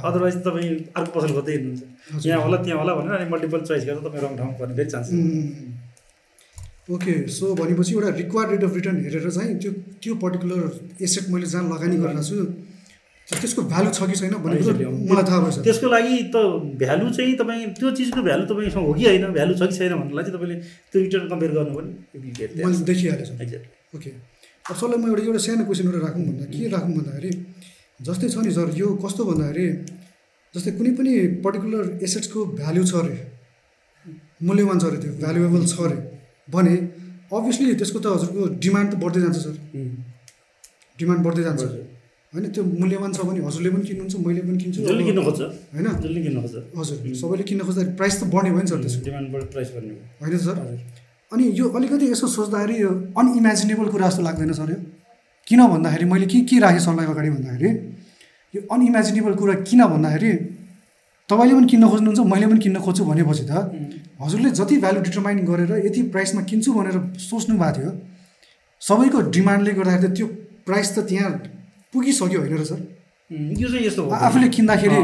अदरवाइज तपाईँ अर्को पसल खोज्दै हिँड्नुहुन्छ। यहाँ होला त्यहाँ होला भनेर अनि मल्टिपल चोइस गरेर तपाईँ रङ ठाउँ पर्ने फेरि चान्स. ओके सो भनेपछि एउटा रिक्वायर्ड रेट अफ रिटर्न हेरेर चाहिँ त्यो त्यो पर्टिकुलर एसेट मैले जहाँ लगानी गरिरहेको छु त्यसको भ्यालु छ कि छैन. कुरो मलाई थाहा भएछ। त्यसको लागि त भ्यालु चाहिँ तपाईँ त्यो चिजको भ्यालु तपाईँसँग हो कि होइन? भ्यालु छ कि छैन भन्नुलाई चाहिँ तपाईँले त्यो रिटर्न कम्पेयर गर्नु पनि मैले देखिहालेँ। Sir exact okay. अब सरलाई म एउटा एउटा सानो क्वेसन एउटा राखौँ भन्दा के राखौँ भन्दाखेरि जस्तै छ नि सर यो कस्तो भन्दाखेरि जस्तै कुनै पनि पर्टिकुलर एसेट्सको भ्याल्यु छ अरे मूल्यवान छ अरे त्यो भ्यालुएबल छ अरे भने अभियसली त्यसको त हजुरको डिमान्ड त बढ्दै जान्छ सर। डिमान्ड बढ्दै जान्छ। होइन त्यो मूल्यवान छ भने हजुरले पनि किन्नुहुन्छ मैले पनि किन्छु। जसले किन्न खोज्छ। होइन? जसले किन्न खोज्छ। हजुर सबैले किन्न खोज्दाखेरि प्राइस त बढ्ने भयो नि सर त्यसको। डिमान्ड बढी प्राइस गर्ने हो होइन सर? अनि यो अलिकति यसो सोच्दाखेरि यो अनइमेजिनेबल कुरा जस्तो लाग्दैन सर यो। किन भन्दाखेरि मैले के के राखेँ सरलाई अगाडि भन्दाखेरि यो अनइमेजिनेबल कुरा किन भन्दाखेरि तपाईँले पनि किन्न खोज्नुहुन्छ मैले पनि किन्न खोज्छु भनेपछि त हजुरले जति भ्यालु डिटर्माइन गरेर यति प्राइसमा किन्छु भनेर सोच्नु भएको थियो सबैको डिमान्डले गर्दाखेरि त त्यो प्राइस त त्यहाँ पुगिसक्यो होइन र सर यो चाहिँ यस्तो हो। आफूले किन्दाखेरि.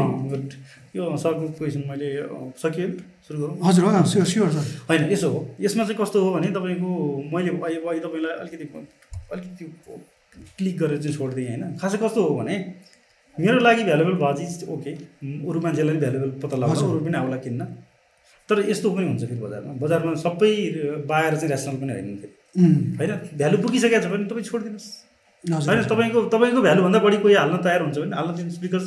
यो सरको क्वेसन मैले अँ, सकियो सुरु गरौँ। हजुर स्योर स्योर सर होइन यसो हो। यसमा चाहिँ कस्तो हो भने तपाईँको मैले अहिले तपाईँलाई अलिकति अलिकति क्लिक गरेर चाहिँ छोडिदिएँ होइन। खासै कस्तो हो भने मेरो लागि भ्यालुएबल भयो चिज ओके अरू मान्छेलाई पनि भ्यालुएबल पत्ता लाग्छ हजुर। अरू पनि आउला किन्न। तर यस्तो पनि हुन्छ फेरि बजारमा। बजारमा सबै बाएर चाहिँ रेसनल पनि होइन फेरि। होइन भ्यालु पुगिसकेको छ भने तपाईँ छोडिदिनुहोस्। होइन तपाईँको तपाईँको भ्यालुभन्दा बढी कोही हाल्न तयार हुन्छ भने हाल्न दिनुहोस् because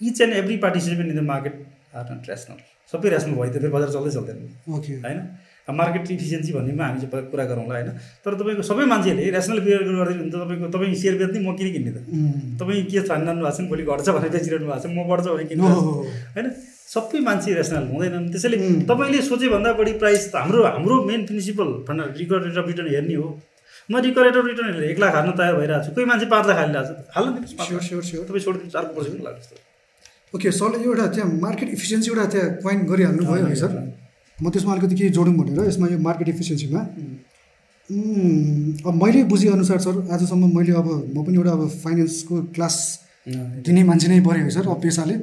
each and every participant in the market are not rational सबै रेसनल भयो त फेरि बजार चल्दै चल्दैन। ओके होइन? मार्केट इफिसियन्सी भन्नेमा हामी चाहिँ कुरा गरौँला होइन? तर तपाईँको सबै मान्छेले रेसनल बिहेयर गरिदिनु त तपाईँको तपाईँ सेयर बेच्ने म किन किन्ने त? तपाईँ के ठानिरहनु भएको छ नि भोलि घट्छ भनेर बेचिरहनु भएको छ म बढ्छ भने किन्नु। होइन? सबै मान्छे रेसनल हुँदैनन्। त्यसैले. तपाईँले सोचे भन्दा बढी प्राइस त हाम्रो हाम्रो मेन प्रिन्सिपल भन्न रिकर्ड अफ रिटर्न हेर्ने हो। म रिकर्ड रेट अफ रिटर्न हेरेर एक लाख हाल्न तयार भइरहेको छु। कोही मान्छे पाँच लाख हालिरहेको छ। हाल्न दिनुहोस् स्योर। स्योर स्योर तपाईँ छोडिदिनुहोस् अर्को पनि लाग्छ ओके सरले एउटा त्यहाँ मार्केट इफिसियन्सी एउटा त्यहाँ क्वाइन गरिहाल्नु भयो है सर म त्यसमा अलिकति केही जोडौँ भनेर यसमा यो मार्केट इफिसियन्सीमा अब मैले बुझेअनुसार सर आजसम्म मैले अब म पनि एउटा अब फाइनेन्सको क्लास दिने मान्छे नै परेँ है सर अब पेसाले।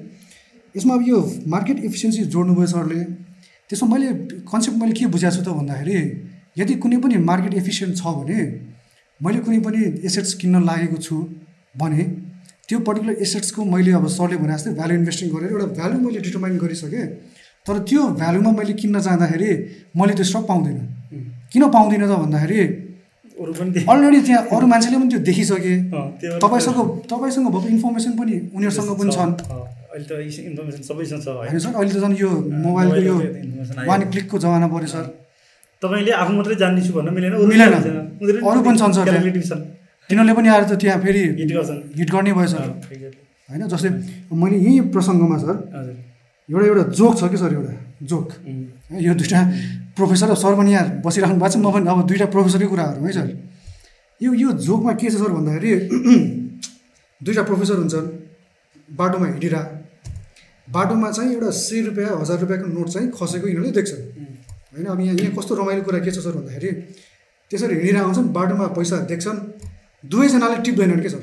यसमा अब यो मार्केट इफिसियन्सी जोड्नुभयो सरले। त्यसमा मैले कन्सेप्ट मैले के बुझाएको छु त भन्दाखेरि यदि कुनै पनि मार्केट एफिसियन्ट छ भने मैले कुनै पनि एसेट्स किन्न लागेको छु भने त्यो पर्टिकुलर एसेट्सको मैले अब सरले भने जस्तै भ्यालु इन्भेस्टिङ गरेर एउटा भ्यालु मैले डिटर्माइन गरिसकेँ तर त्यो भ्यालुमा मैले किन्न जाँदाखेरि मैले त्यो स्टक पाउँदिनँ। किन पाउँदिनँ त भन्दाखेरि अरू पनि त्यही। अलरेडी त्यहाँ अरू मान्छेले पनि त्यो देखिसके। तपाईँसँग तपाईँसँग भएको इन्फर्मेसन पनि उनीहरूसँग पनि छन्। अहिले त इन्फर्मेसन सबैसँग छ होइन सर अहिले त झन् यो मोबाइलको यो। वान क्लिकको जमाना पऱ्यो सर। तपाईँले आफू मात्रै जान्ने छु भन्न मिलेन मिलेन। अरू पनि छन् सर तिनीहरूले पनि आएर त त्यहाँ फेरि हिट गर्छन्। हिट गर्ने. होइन जस्तै मैले यही प्रसङ्गमा सर एउटा एउटा जोक छ कि सर एउटा जोक? यो दुइटा प्रोफेसर र सर पनि यहाँ बसिराख्नु भएको छ। म पनि अब दुइटा प्रोफेसरकै कुराहरू है सर। यो यो जोकमा के छ सर भन्दाखेरि दुइटा प्रोफेसर हुन्छन्। बाटोमा हिँडिरह। बाटोमा चाहिँ एउटा सय रुपियाँ हजार रुपियाँको नोट चाहिँ खसेको यिनीहरूले देख्छन्। होइन अब यहाँ यहाँ कस्तो रमाइलो कुरा के छ सर भन्दाखेरि त्यसरी हिँडिरहेको हुन्छन् बाटोमा पैसा देख्छन्। दुवैजनाले टिप्दैनन् के सर?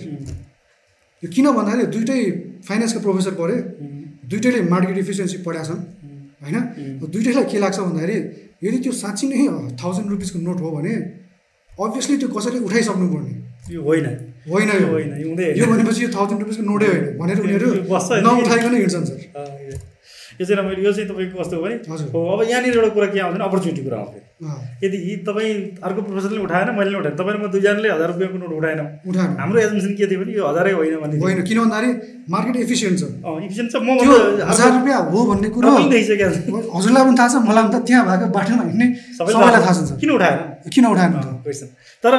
यो किन भन्दाखेरि दुइटै फाइनेन्सको प्रोफेसर पढे दुइटैले मार्केट इफिसियन्सी पढाएको छन् होइन? दुइटैलाई के लाग्छ भन्दाखेरि यदि त्यो साँच्ची नै थाउजन्ड रुपिसको नोट हो भने अभियसली त्यो कसैले उठाइसक्नु पर्ने यो होइन। होइन यो। भनेपछि यो थाउजन्ड रुपिसको नोटै होइन भनेर उनीहरू। नउठाइकन हिँड्छन् सर। यो- चाहिँ रमाइलो यो चाहिँ तपाईँको कस्तो हो भने। हो अब यहाँनिर एउटा कुरा के आउँछ भने अपर्च्युनिटी कुरा। अँ, यदि तपाईँ अर्को प्रोफेसरले उठाएन मैले नै उठाएँ तपाईँ र म दुईजनाले हजार रुपियाँको नोट उठाएनौँ। उठाएन। हाम्रो एजुमेसन के थियो भने यो हजारै होइन भन्ने। होइन किन भन्दाखेरि मार्केट एफिसियन्ट छ। efficient छ म हजार रुपियाँ हो भन्ने कुरो देखिसकेको। हजुरलाई पनि थाहा छ मलाई पनि त त्यहाँ भएको बाटोमा हिँड्ने सबैलाई थाहा छ। किन उठाएन? किन उठाएन क्वेसन तर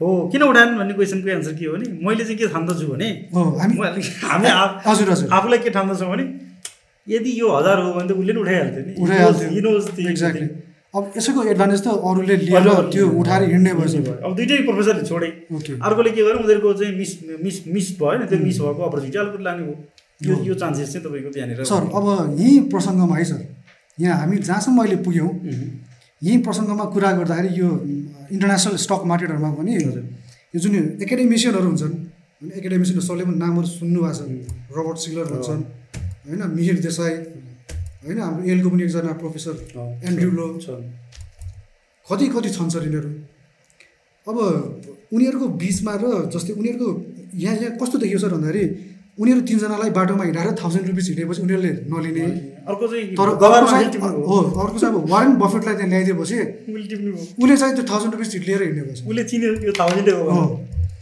हो किन उठाएन भन्ने क्वेसनको एन्सर के हो भने मैले चाहिँ के ठान्दछु भने हामी हामी आफूलाई के ठान्दछौँ भने यदि यो हजार हो भने त उसले नि उठाइहाल्थ्यो नि। उठाइहाल्थ्यो। एक्ज्याक्टली अब यसैको एडभान्टेज त अरूले लिएर त्यो उठाएर हिँड्ने भयो। अब दुइटै प्रोफेसरले छोडे। अर्कोले के गर्यो उनीहरूको चाहिँ मिस मिस मिस भयो नि। त्यो मिस भएको अपर्च्युनिटी अर्को लाने हो। यो यो चान्सेस चाहिँ तपाईँको त्यहाँनिर सर अब यही प्रसङ्गमा है सर यहाँ हामी जहाँसम्म अहिले पुग्यौँ Mhm. यही प्रसङ्गमा कुरा गर्दाखेरि यो इन्टरनेसनल स्टक मार्केटहरूमा पनि। यो जुन एकाडेमिसियनहरू हुन्छन् एकाडेमिसियन सरले पनि नामहरू सुन्नु भएको छ रबर्ट सिलर भन्छन् होइन मिहिर देसाई होइन हाम्रो एलको पनि एकजना प्रोफेसर एन्ड्रु लो। कति कति छन् सर यिनीहरू? अब उनीहरूको बिचमा र जस्तै उनीहरूको यहाँ यहाँ कस्तो देखियो सर भन्दाखेरि उनीहरू तिनजनालाई बाटोमा हिँडाएर थाउजन्ड रुपिस हिँडेपछि उनीहरूले नलिने। अर्को चाहिँ हो अर्को चाहिँ अब वारेन बफेटलाई त्यहाँ ल्याइदिएपछि उसले चाहिँ त्यो थाउजन्ड रुपिस लिएर हिँडेको छ उसले चिन्यो यो थाउजन्डै हो हो।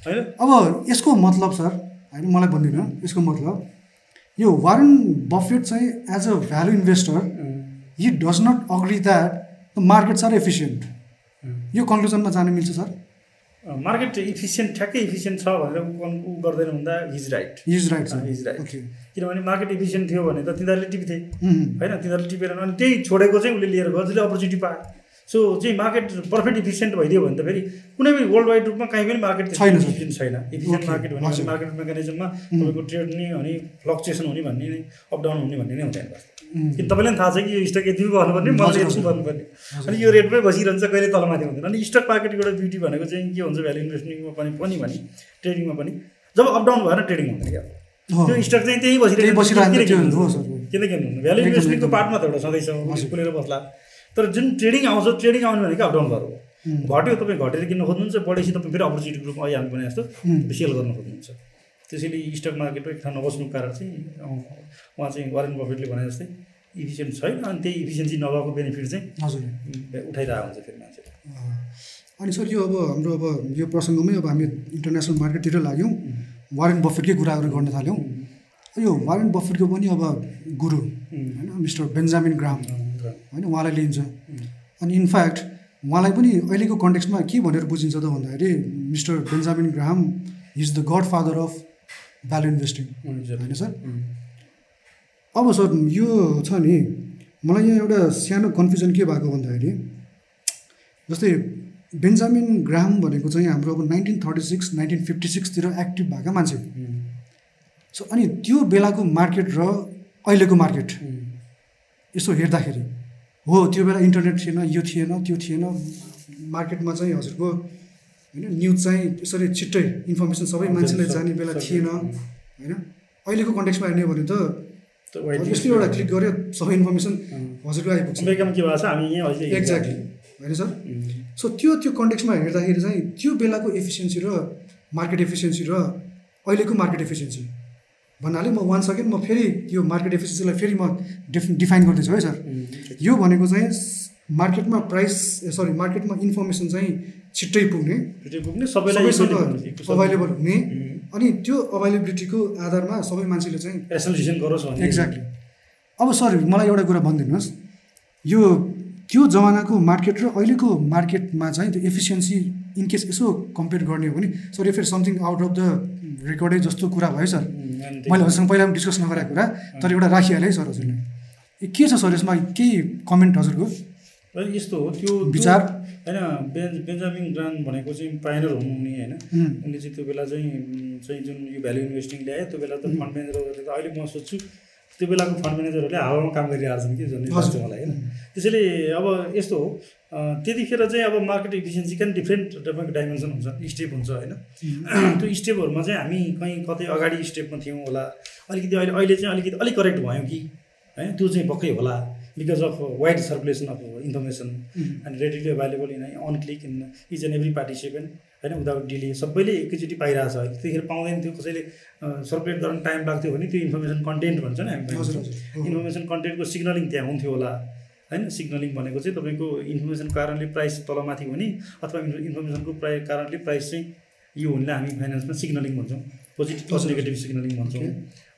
होइन? अब यसको मतलब सर होइन मलाई भनिदिनु यसको मतलब यो वारेन बफेट चाहिँ as a value investor he does not agree that the markets are efficient यो कन्क्लुजनमा जानु मिल्छ सर? मार्केट इफिसियन्ट ठ्याक्कै इफिसियन्ट छ भनेर ऊ गर्दैन भन्दा his right is right is right okay किनभने मार्केट इफिसियन्ट थियो भने त तिनीहरूले टिप्थे। होइन तिनीहरूले टिपेर अनि त्यही छोडेको चाहिँ उसले लिएर गयो जसले अपर्च्युनिटी पायो। सो चाहिँ मार्केट पर्फेक्ट इफिसियन्ट भइदियो भने त फेरि कुनै पनि वर्ल्ड वाइड रूपमा कहीँ पनि मार्केट छैन। इफिसियन्ट छैन इफिसियन्ट मार्केट भनेपछि। मार्केट मेकानिजममा तपाईँको ट्रेड नि अनि फ्लक्चुएसन हुने भन्ने नै अप डाउन हुने भन्ने नै हुँदैन किन तपाईँलाई पनि थाहा छ कि यो स्टक यति गर्नुपर्ने मैले हजुर, यति। गर्नुपर्ने। अनि यो रेटमै बसिरहन्छ कहिले तलमाथि हुँदैन अनि स्टक मार्केटको एउटा ब्युटी भनेको चाहिँ के हुन्छ भ्यालु इन्भेस्टिङमा पनि पनि भने ट्रेडिङमा पनि जब अप डाउन भएर ट्रेडिङ हुँदैन क्या। त्यो स्टक चाहिँ त्यही बसिरहेको किन किन्नु? भ्यालु एकदम। पार्टमा त एउटा सधैँ। खुलेर बस्ला तर जुन ट्रेडिङ आउँछ ट्रेडिङ आउने भनेको अप डाउन भयो उम्, घट्यो तपाईँ घटेर किन्न खोज्नुहुन्छ बढेपछि तपाईँ फेरि अपर्च्युनिटी ग्रुपमा अहिले हामी भने जस्तो सेल गर्न खोज्नुहुन्छ। त्यसैले स्टक मार्केटमा एक ठाउँ नबस्नुको कारण चाहिँ उहाँ चाहिँ वारेन बफेटले भने जस्तै इफिसियन्ट छैन अनि त्यही इफिसियन्सी नभएको बेनिफिट चाहिँ हजुर। उठाइरहेको हुन्छ फेरि मान्छेले। अनि सर यो अब हाम्रो अब यो प्रसङ्गमै अब हामी इन्टरनेसनल मार्केटतिर लाग्यौँ। वारेन बफेटकै कुराहरू गर्न थाल्यौँ। यो वारेन बफेटको पनि अब गुरु होइन मिस्टर बेन्जामिन ग्राम होइन उहाँलाई लिइन्छ अनि इनफ्याक्ट उहाँलाई पनि अहिलेको कन्टेक्स्टमा के भनेर बुझिन्छ त भन्दाखेरि mister Benjamin Graham is the godfather of value investing होइन सर? अब सर यो छ नि मलाई यहाँ एउटा सानो कन्फ्युजन के भएको भन्दाखेरि जस्तै बेन्जामिन ग्राम भनेको चाहिँ हाम्रो अब nineteen thirty six nineteen fifty सिक्सतिर active भएका मान्छे। सो अनि त्यो बेलाको मार्केट र अहिलेको मार्केट यसो हेर्दाखेरि हो त्यो बेला इन्टरनेट थिएन यो थिएन त्यो थिएन मार्केटमा चाहिँ हजुरको होइन न्युज चाहिँ यसरी छिट्टै इन्फर्मेसन सबै मान्छेलाई जाने बेला थिएन होइन। अहिलेको कन्टेक्समा हेर्ने हो भने त यसले एउटा क्लिक गऱ्यो सबै इन्फर्मेसन हजुरको आइपुग्छ। एक्ज्याक्टली होइन सर? सो त्यो त्यो कन्टेक्समा हेर्दाखेरि चाहिँ त्यो बेलाको एफिसियन्सी र मार्केट एफिसियन्सी र अहिलेको मार्केट एफिसियन्सी भन्नाले म वान सेकेन्ड म फेरि त्यो मार्केट एफिसियन्सीलाई फेरि म डिफ डिफाइन गर्दैछु है सर। यो भनेको चाहिँ मार्केटमा प्राइस सरी मार्केटमा इन्फर्मेसन चाहिँ छिट्टै पुग्ने। पुग्ने सबैलाई सबैसँग अभाइलेबल हुने अनि त्यो अभाइलेबिलिटीको आधारमा सबै मान्छेले चाहिँ एसोसिएसन गरोस् एक्ज्याक्टली अब सर मलाई एउटा कुरा भनिदिनुहोस्। यो त्यो जमानाको मार्केट र अहिलेको मार्केटमा चाहिँ त्यो एफिसियन्सी इनकेस यसो कम्पेयर गर्ने हो भने सर फेरि समथिङ आउट अफ द रेकर्डै जस्तो कुरा भयो सर। मैले हजुरसँग पहिला पनि डिस्कस नगरेको कुरा तर एउटा राखिहालेँ है सर हजुरले। के छ सर यसमा? केही कमेन्ट हजुरको? यस्तो हो त्यो विचार? होइन बेन्ज बेन्जामिन ग्रान भनेको चाहिँ पाइनर हुनुहुने होइन। उम्, उनले चाहिँ त्यो बेला चाहिँ चाहिँ जुन यो भ्यालु इन्भेस्टिङ ल्यायो त्यो बेला त फन्ड म्यानेजरहरूले त अहिले म सोध्छु त्यो बेलाको फन्ड म्यानेजरहरूले हावामा काम गरिरहेको छन् कि लाग्छ हजुर। मलाई होइन? त्यसैले अब यस्तो हो त्यतिखेर चाहिँ अब मार्केट इफिसियन्सीका नि डिफ्रेन्ट तपाईँको डाइमेन्सन हुन्छ स्टेप हुन्छ होइन? त्यो स्टेपहरूमा चाहिँ हामी कहीँ कतै अगाडि स्टेपमा थियौँ होला अलिकति अहिले अहिले चाहिँ अलिकति अलिक करेक्ट भयौँ कि होइन? त्यो चाहिँ पक्कै होला। Because of wide circulation of information and readily available in on click in each and every participant होइन विदाउट डिले सबैले एकैचोटि पाइरहेको छ अहिले। त्यतिखेर पाउँदैन थियो कसैले सर्कुलेट गर्न टाइम लाग्थ्यो भने त्यो इन्फर्मेसन कन्टेन्ट भन्छ। नि हामी। इन्फर्मेसन कन्टेन्टको सिग्नलिङ त्यहाँ हुन्थ्यो होला। होइन? सिग्नलिङ भनेको चाहिँ तपाईँको इन्फर्मेसनको कारणले प्राइस तलमाथि हुने अथवा इन्फर्मेसनको प्राइ कारणले प्राइस चाहिँ यो हुनेलाई हामी फाइनेन्समा सिग्नलिङ भन्छौँ। पोजिटिभ। नेगेटिभ सिग्नलिङ भन्छौँ.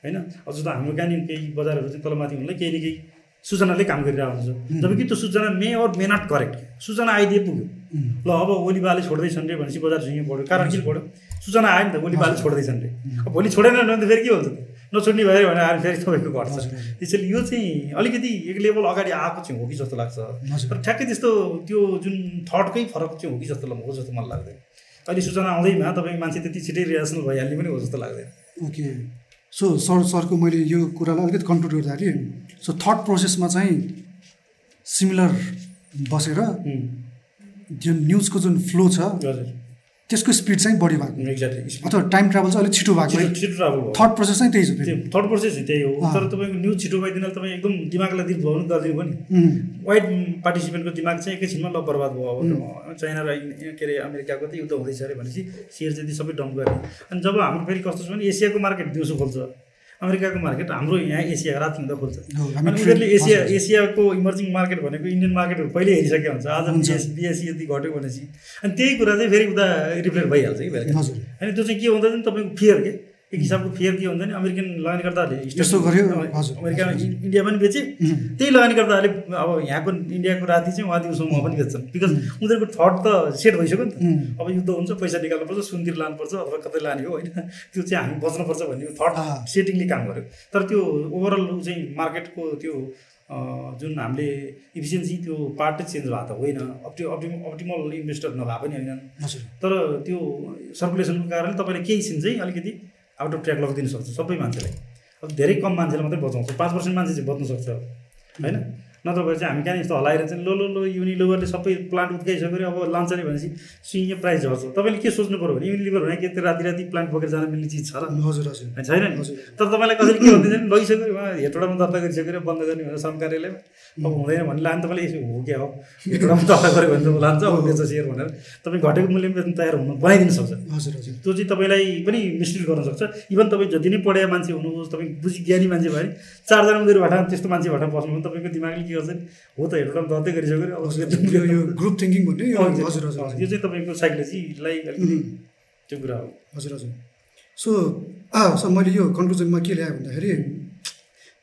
होइन? अझ त हाम्रो कहाँनिर केही बजारहरू चाहिँ तलमाथि हुनलाई केही न केही सूचनाले काम गरिरहेको हुन्छ। जबकि त्यो सूचना may or may not correct सूचना आइदिए पुग्यो। ल अब ओली बाले छोड्दैछन् रे भनेपछि बजार झुङ्गे बढ्यो कारण किन बढ्यो सूचना आयो नि त ओली बाले छोड्दैछन् रे। अब भोलि छोडेन भने त फेरि के हुन्छ त? नछोड्ने भयो भने आएर फेरि तपाईँको घट्छ। त्यसैले यो चाहिँ अलिकति एक लेभल अगाडि आएको चाहिँ हो कि जस्तो लाग्छ। तर ठ्याक्कै त्यस्तो त्यो जुन थटकै फरक चाहिँ हो कि जस्तो हो जस्तो मलाई लाग्दैन। अहिले सूचना आउँदैमा तपाईँ मान्छे त्यति छिटै रिएक्सनल भइहाल्ने पनि हो जस्तो लाग्दैन। ओके। सो सर सरको मैले यो कुरालाई अलिकति कन्क्लुड गर्दाखेरि सो थट प्रोसेसमा चाहिँ सिमिलर बसेर जुन न्युजको जुन फ्लो छ हजुर। त्यसको स्पिड चाहिँ बढी भएको। एक्ज्याक्टली अथवा टाइम ट्राभल चाहिँ अलिक छिटो भएको छिटो ट्राभल थर्ड प्रोसेस चाहिँ त्यही छ थर्ड प्रोसेस चाहिँ त्यही हो। तर तपाईँको न्युज छिटो भइदिनाले तपाईँ एकदम दिमागलाई दिल भ्रमण गरिदिनु भयो नि वाइट पार्टिसिपेन्टको दिमाग चाहिँ एकैछिनमा ल बर्बाद भयो अब। चाइना र के अरे अमेरिकाको त युद्ध हुँदैछ अरे भनेपछि सेयर चाहिँ सबै डम्प गर्ने। अनि जब हाम्रो फेरि कस्तो छ भने एसियाको मार्केट दिउँसो खोल्छ। अमेरिकाको मार्केट हाम्रो यहाँ एसिया राति हुँदा खोल्छ अनि उनीहरूले एसिया। एसियाको इमर्जिङ मार्केट भनेको इन्डियन मार्केटहरू पहिल्यै हेरिसकेको हुन्छ। आज। बिएस बिएससी यति घट्यो भनेपछि। अनि त्यही कुरा चाहिँ फेरि उता रिफ्लेक्ट भइहाल्छ कि अनि त्यो चाहिँ के हुँदा चाहिँ तपाईँको फियर के? एक हिसाबको फियर के हुन्छ नि अमेरिकन लगानीकर्ताहरूले यस्तो गर्यो। इ- इन्डिया पनि बेचे त्यही लगानीकर्ताहरूले अब यहाँको इन्डियाको राति चाहिँ उहाँ दिउँसोमा पनि बेच्छन् बिकज उनीहरूको थट त सेट भइसक्यो नि त। अब युद्ध हुन्छ पैसा निकाल्नुपर्छ सुनतिर लानुपर्छ अथवा कतै लाने हो होइन? त्यो चाहिँ हामी बच्नुपर्छ भन्ने थट। सेटिङले काम गर्यो। तर त्यो ओभरअल चाहिँ मार्केटको त्यो जुन हामीले इफिसियन्सी त्यो पार्ट चाहिँ चेन्ज भएको त होइन। अप्टि अप्टिम अप्टिमल इन्भेस्टर नभए पनि होइनन् तर त्यो सर्कुलेसनको कारणले तपाईँले केही छिन चाहिँ अलिकति आउट अफ ट्र्याक लगिदिनु सक्छ सबै मान्छेलाई। अब धेरै कम मान्छेलाई मात्रै बचाउँछ। पाँच पर्सेन्ट मान्छे चाहिँ बच्नु सक्छ। होइन? नत्र भए चाहिँ हामी कहाँ यस्तो हलाएर चाहिँ लो लो लो युनिलिभरले सबै प्लान्ट उद्घाइसक्यो अरे अब लान्छ नि भनेपछि सुइङ प्राइस झर्छ। तपाईँले के सोच्नु पऱ्यो भने युनिलिभर भने के त्यो राति राति प्लान्ट बोकेर जान मिल्ने चिज छ र। हजुर हजुर। छैन नि। तर तपाईँलाई कसैले के भन्दैछ भने लगिसक्यो। उहाँ हेटोडामा दर्ता गरिसक्यो बन्द गर्ने भनेर श्रम कार्यालयमा। अब हुँदैन भने लानु तपाईँले यसो हो क्या हो? हेटोडामा दर्ता गऱ्यो भने त लान्छ अब बेच्छ सेयर भनेर। तपाईँ घटेको मूल्यमा बेच्नु तयार हुनु बनाइदिनु सक्छ। हजुर हजुर। त्यो चाहिँ तपाईँलाई पनि मिसलिड गर्न सक्छ। इभन तपाईँ जति नै पढाए मान्छे हुनुहोस् तपाईँ बुझी ज्ञानी मान्छे भयो भने चारजना उनीहरू भाटा त्यस्तो मान्छे भाटा बस्नु भने तपाईँको दिमागले के गर्छ? नि हो त हेटोडामा दर्तै गरिसक्यो अब यो ग्रुप थिङ्किङ भन्ने यो हजुर हजुर यो चाहिँ तपाईँको साइकोलोजीलाई अलिकति त्यो कुरा हो। हजुर हजुर। सो सो मैले यो कन्क्लुजनमा के ल्याएँ भन्दाखेरि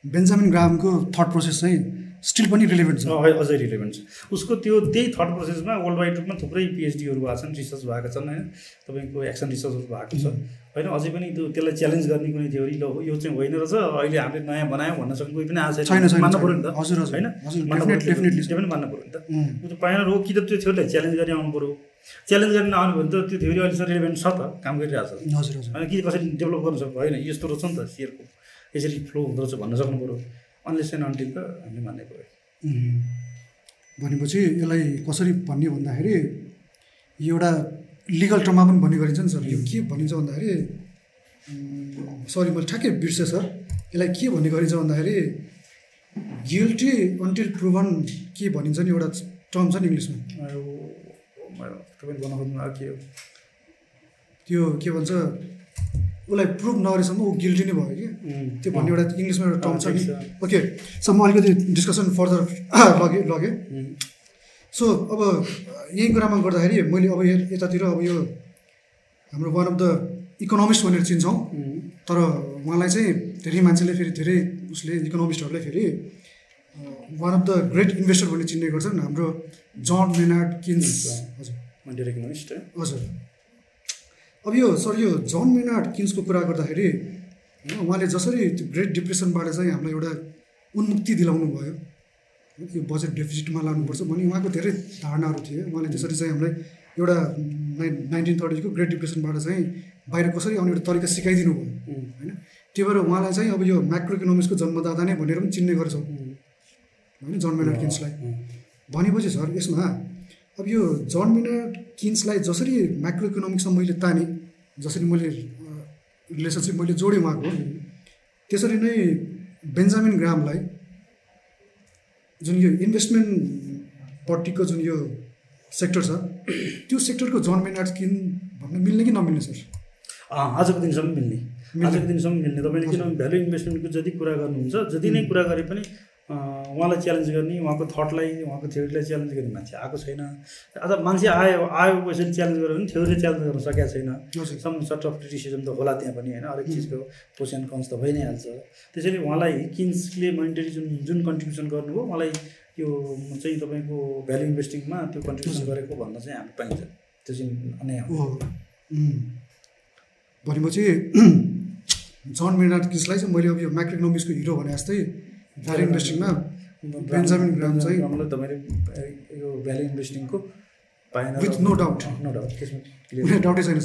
बेन्जामिन ग्रामको थट प्रोसेस चाहिँ स्टिल पनि रिलेभेन्ट छ। अझै रिलेभेन्ट छ। उसको त्यो त्यही थट प्रोसेसमा वर्ल्ड वाइड रूपमा थुप्रै पिएचडीहरू भएको छन् रिसर्च भएको छन् होइन? तपाईँको एक्सन रिसर्चहरू भएको छ। होइन? अझै पनि त्यो त्यसलाई च्यालेन्ज गर्ने कुनै थ्योरी ल यो चाहिँ होइन रहेछ। अहिले हामीले नयाँ बनायौँ भन्न सक्ने कोही पनि आएको छैन। मान्नु। पऱ्यो नि त। हजुर होइन? त्यो पनि मान्नु पऱ्यो नि त। उम्, ऊ त पाएन हो कि त त्यो थ्योरीलाई च्यालेन्ज गर्ने आउनु पऱ्यो। च्यालेन्ज गर्ने आउनु भने त त्यो थ्योरी अहिलेसम्म रिलेभेन्ट छ त। काम गरिरहेको छ हजुर। होइन? कि कसरी डेभलप गर्न सक्छ होइन? यस्तो रहेछ नि त। सेयरको यसरी फ्लो हुँदो रहेछ भन्न सक्नु पऱ्यो। अनलेस एन्ड अन्टिल त हामीले मान्नै पऱ्यो भनेपछि यसलाई कसरी भन्ने भन्दाखेरि यो एउटा लिगल टर्ममा पनि भन्ने गरिन्छ नि सर। यो के भनिन्छ भन्दाखेरि सरी मैले ठ्याक्कै बिर्सेँ सर। यसलाई के भन्ने गरिन्छ भन्दाखेरि गिल्टी अन्टिल प्रुभन के भनिन्छ नि एउटा टर्म छ नि इङ्ग्लिसमा। अब तपाईँले भन्न खोज्नु भएको के हो? त्यो के भन्छ? उसलाई प्रुभ नगरेसम्म ऊ गिल्टी नै भयो कि? त्यो भन्ने एउटा इङ्ग्लिसमा एउटा टर्म छ नि ओके सो म अलिकति डिस्कसन फर्दर लगेँ लगेँ। सो अब यही कुरामा गर्दाखेरि मैले अब यतातिर अब यो हाम्रो वान अफ द इकोनोमिस्ट भनेर चिन्छौँ। तर उहाँलाई चाहिँ धेरै मान्छेले फेरि धेरै उसले इकोनोमिस्टहरूलाई फेरि one of the great investor भनेर चिन्ने गर्छन्। हाम्रो जन मेनार्ड किन्स हजुर। हजुर। अब यो सर यो जन मेनार्ड किन्सको कुरा गर्दाखेरि होइन उहाँले जसरी त्यो ग्रेट डिप्रेसनबाट चाहिँ हामीलाई एउटा उन्मुक्ति दिलाउनु भयो यो बजेट डेफिसिटमा लानुपर्छ भन्ने उहाँको धेरै धारणाहरू थिए। उहाँले त्यसरी चाहिँ हामीलाई एउटा नाइन नाइन्टिन थर्टीको ग्रेट डिप्रेसनबाट चाहिँ बाहिर कसरी आउने एउटा तरिका सिकाइदिनु भयो होइन। त्यही भएर उहाँलाई चाहिँ अब यो म्याक्रो इकोनोमिक्सको जन्मदाता नै भनेर पनि चिन्ने गर्छौँ होइन जन मेनार्ड किन्सलाई भनेपछि सर यसमा अब यो जन मिनार्ड किन्सलाई जसरी म्याक्रो इकोनोमिक्समा मैले तानेँ जसरी मैले रिलेसनसिप मैले जोडेँ उहाँको त्यसरी नै बेन्जामिन ग्रामलाई जुन यो इन्भेस्टमेन्टपट्टिको जुन यो सेक्टर छ त्यो सेक्टरको जन मिनार्ड किन भन्न मिल्ने कि नमिल्ने सर? आजको दिनसम्म मिल्ने। आजको दिनसम्म मिल्ने। तपाईँले किनभने भ्यालु इन्भेस्टमेन्टको जति कुरा गर्नुहुन्छ जति नै कुरा गरे पनि उहाँलाई च्यालेन्ज गर्ने उहाँको थटलाई उहाँको थ्योरीलाई च्यालेन्ज गर्ने मान्छे आएको छैन। आज मान्छे आयो आयो पैसाले च्यालेन्ज गर्यो भने थ्योरीले च्यालेन्ज गर्न सकेको छैन। सम सर्ट अफ क्रिटिसिजम त होला त्यहाँ पनि होइन। हरेक चिजको प्रोस एन्ड कन्स त भइ नै हाल्छ। त्यसैले उहाँलाई किन्सले मोनिटरी जुन जुन कन्ट्रिब्युसन गर्नुभयो उहाँलाई यो चाहिँ तपाईँको भ्यालु इन्भेस्टिङमा त्यो कन्ट्रिब्युसन गरेको भन्न चाहिँ हामी पाइन्छ। त्यो चाहिँ अन्याय हो। ओ उम्. भनेपछि जन मेनार्ड किन्सलाई चाहिँ मैले अब यो म्याक्रो इकोनोमिक्सको हिरो भने जस्तै भ्यालु इन्भेस्टिङमा बेन्जामिन ग्राम चाहिँ तपाईँले यो भ्यालु इन्भेस्टिङको पाएन doubt. नो डाउट त्यसमा कुनै क्लियर डाउटै छैन।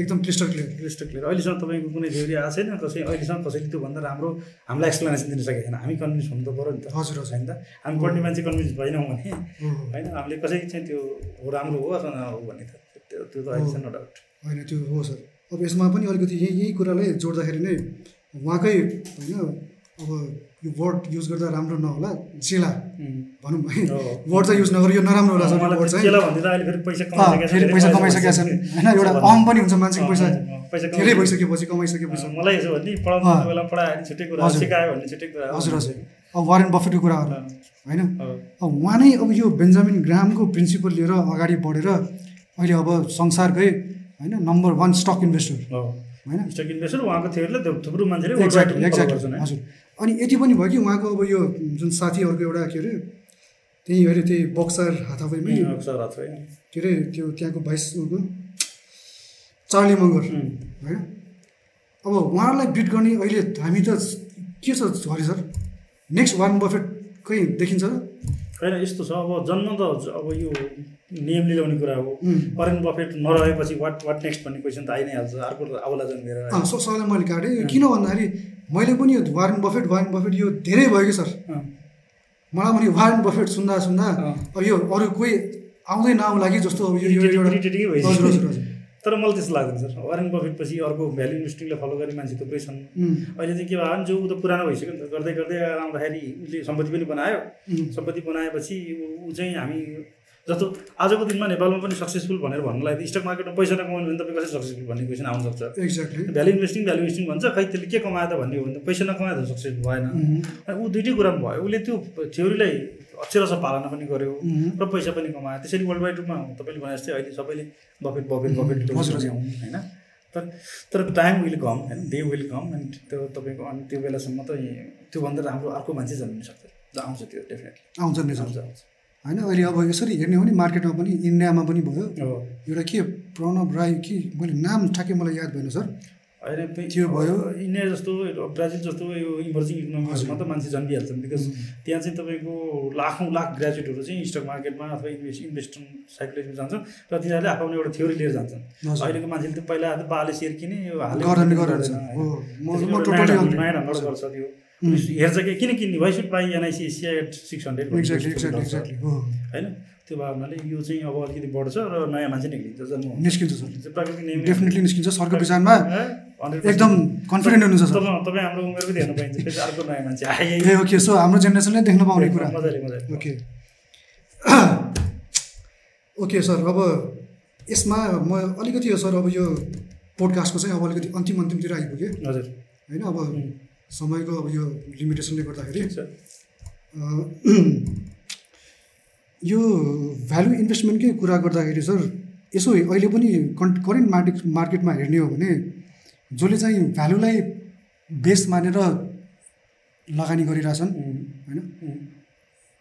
एकदम क्लिस्टर क्लियर क्लिस्ट क्लियर अहिलेसम्म तपाईँको कुनै थ्योरी आएको छैन? कसै अहिलेसम्म कसैले त्योभन्दा राम्रो हामीलाई एक्सप्लेनेसन दिन सकेको छैन। हामी कन्भिन्स हुनु त पऱ्यो नि त। हजुर हजुर। होइन? त हामी पढ्ने मान्छे कन्भिन्स भएनौँ भने। होइन? हामीले कसै चाहिँ त्यो हो राम्रो हो अथवा नराम्रो हो भन्ने त त्यो त्यो त अहिले छ नो डाउट होइन त्यो हो सर। अब यसमा पनि अलिकति यही यही कुरालाई जोड्दाखेरि नै उहाँकै होइन अब यो वर्ड युज गर्दा राम्रो नहोला चेला भनौँ है। वर्ड चाहिँ युज नगरेर यो नराम्रो होला फेरि पैसा कमाइसकेका छन्। होइन एउटा अहम पनि हुन्छ मान्छेको पैसा। पैसा धेरै भइसकेपछि कमाइसकेपछि। कुरा हजुर। कुरा। हजुर अब वारेन बफेटको कुराहरू अँ, होइन? अब उहाँ नै अब यो बेन्जामिन ग्रामको प्रिन्सिपल लिएर अगाडि बढेर अहिले अब संसारकै होइन? Number one stock investor. होइन? स्टक इन्भेस्टर उहाँको थ्योरीले थुप्रो मान्छेले एक्ज्याक्टली एक्ज्याक्टली। हजुर। अनि यति पनि भयो कि उहाँको अब यो जुन साथीहरूको एउटा के अरे त्यही अहिले त्यही बक्सर हाथावैमै अँ, अक्सर रात है। के अरे त्यो त्यहाँको भाइस चार्ली मङ्गर उम्, होइन? अब उहाँहरूलाई बिट गर्ने अहिले हामी त के छ हरि सर? नेक्स्ट वान बफेटकै देखिन्छ? होइन यस्तो छ अब जन्म त अब यो नियमले ल्याउने कुरा हो. वरेन बफेट नरहेपछि वाट वाट नेक्स्ट भन्ने क्वेसन त आइ नै हाल्छ। अर्को आउला जन्मेर स मैले काटेँ। किन भन्दाखेरि मैले पनि यो वारेन बफेट वारेन बफेट यो धेरै भयो कि सर। मलाई पनि वारेन बफेट सुन्दा सुन्दा। अब यो अरू कोही आउँदै नआउला कि जस्तो अब यो तर मलाई त्यस्तो लाग्दैन सर। वारेन बफेट पछि अर्को भ्यालु इन्भेस्टिङलाई फलो गर्ने मान्छे थुप्रै छन्। अहिले चाहिँ के भयो भने जो ऊ त पुरानो भइसक्यो नि त। गर्दै गर्दै आउँदाखेरि उसले सम्पत्ति पनि बनायो। सम्पत्ति बनाएपछि ऊ चाहिँ हामी जस्तो आजको दिनमा नेपालमा पनि सक्सेसफुल भनेर भन्नुलाई त स्टक मार्केटमा पैसा नकमाउनु भने तपाईँ कसरी सक्सेसफुल भन्ने क्वेसन आउन सक्छ। Exactly value investing value investing भन्छ खै त्यसले के कमायो त भन्ने हो भने त पैसा नकमायो त सक्सेसफुल भएन। अनि ऊ दुइटै कुरामा भयो। उसले त्यो थ्योरीलाई अक्षरशः पालना पनि गर्यो उम्, र पैसा पनि कमायो। त्यसरी वर्ल्ड वाइड रूपमा तपाईँले भने जस्तै अहिले सबैले बफेट बफेट बफेट। होइन? तर तर टाइम विल कम होइन डे विल कम एन्ड त्यो तपाईँको अनि त्यो बेलासम्म त त्योभन्दा राम्रो अर्को मान्छे जन्मिन सक्छ। आउँछ त्यो डेफिनेटली आउँछ नि आउँछ आउँछ। होइन अहिले अब यसरी हेर्ने हो भने मार्केटमा पनि इन्डियामा पनि भयो। एउटा के प्रणव राई कि मैले नाम ठ्याक्कै मलाई याद भएन सर। अहिले त्यो भयो। इन्डिया जस्तो ब्राजिल जस्तो यो इमर्जिङ इकोनोमीहरूमा त मान्छे जन्मिहाल्छन्। बिकज त्यहाँ चाहिँ तपाईँको लाखौँ लाख ग्रेजुएटहरू चाहिँ स्टक मार्केटमा अथवा इन्भेस्ट इन्भेस्टमेन्ट साइकोलोजीमा जान्छन् र तिनीहरूले आफ्नो एउटा थ्योरी लिएर जान्छन्। अहिलेको मान्छेले त पहिला त बाले सेयर किने यो हाले गरेन गर्दैन, गरेन होइन। हो। म त्यसरी म एउटा टोटली नयाँ ढङ्ग- नयाँ ढङ्गबाट गर्छ त्यो. हेर्छ कि किन किन्ने why should buy NIC Asia at six hundred होइन? त्यो भावनाले यो चाहिँ अब अलिकति बढ्छ र नयाँ मान्छे। निस्किन्छ नियम डेफिनेटली निस्किन्छ। सरको विचारमा है? 100% एकदम कन्फिडेन्ट हुनुहुन्छ सर। तपाईँ हाम्रो उमेर पनि हेर्नु पाइन्छ अर्को नयाँ मान्छे आए ए ओके सो हाम्रो जेनेरेसनले देख्न पाउने कुरा। मजाले मजाले। ओके ओके सर अब यसमा म अलिकति यो सर अब यो पोडकास्टको चाहिँ अब अलिकति अन्तिम अन्तिमतिर आइपुगेँ। हजुर। होइन अब समयको अब यो लिमिटेसनले गर्दाखेरि यो भ्यालु इन्भेस्टमेन्टकै कुरा गर्दाखेरि सर यसो अहिले पनि कन् करेन्ट मार्केट मार्केटमा हेर्ने हो भने जसले चाहिँ भ्यालुलाई बेस मानेर लगानी गरिरहेछन् होइन?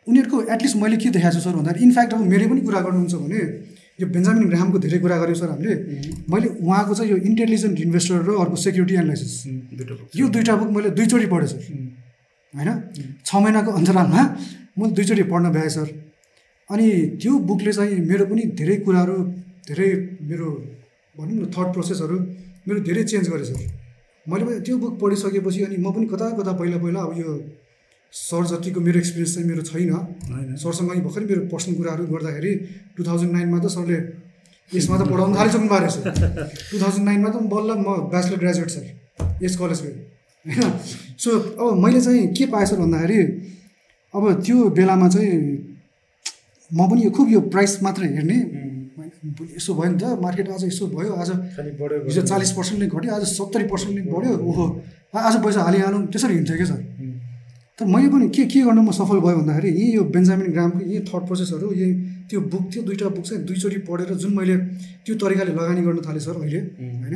उनीहरूको एटलिस्ट मैले के देखाएको छु सर भन्दाखेरि इनफ्याक्ट अब मेरो पनि कुरा गर्नुहुन्छ भने यो बेन्जामिन ग्रामको धेरै कुरा गऱ्यौँ सर हामीले। मैले उहाँको चाहिँ यो इन्टेलिजेन्ट इन्भेस्टर र अर्को सेक्युरिटी एनालाइसिस। यो दुइटा बुक मैले दुईचोटि पढेँ सर। होइन? छ महिनाको अन्तरालमा मैले दुईचोटि पढ्न भ्याएँ सर। अनि त्यो बुकले चाहिँ मेरो पनि धेरै कुराहरू धेरै मेरो भनौँ न थट प्रोसेसहरू मेरो धेरै चेन्ज गरेँ सर। मैले पनि त्यो बुक पढिसकेपछि अनि म पनि कता कता पहिला पहिला अब यो सर जतिको मेरो एक्सपिरियन्स चाहिँ मेरो छैन। सरसँग भर्खरै मेरो पर्सनल कुराहरू गर्दाखेरि टु थाउजन्ड नाइनमा त सरले यसमा त पढाउनु थालिसक्नु भएको रहेछ। टु थाउजन्ड नाइनमा त बल्ल म ब्याचलर ग्रेजुएट सर यस कलेजको होइन? सो अब मैले चाहिँ के पाएँ सर भन्दाखेरि अब त्यो बेलामा चाहिँ म पनि यो खुब यो प्राइस मात्र हेर्ने यसो भयो नि त मार्केट आज यसो भयो आज हिजो चालिस पर्सेन्टले घट्यो आज सत्तरी पर्सेन्टले बढ्यो। ओहो आज पैसा हालिहालौँ त्यसरी हिँड्थ्यो क्या सर। तर मैले पनि के के गर्नु म सफल भयो भन्दाखेरि यही यो बेन्जामिन ग्रामको यही थट प्रोसेसहरू यही त्यो बुक त्यो दुइटा बुक चाहिँ दुईचोटि पढेर जुन मैले त्यो तरिकाले लगानी गर्न थालेँ सर अहिले। होइन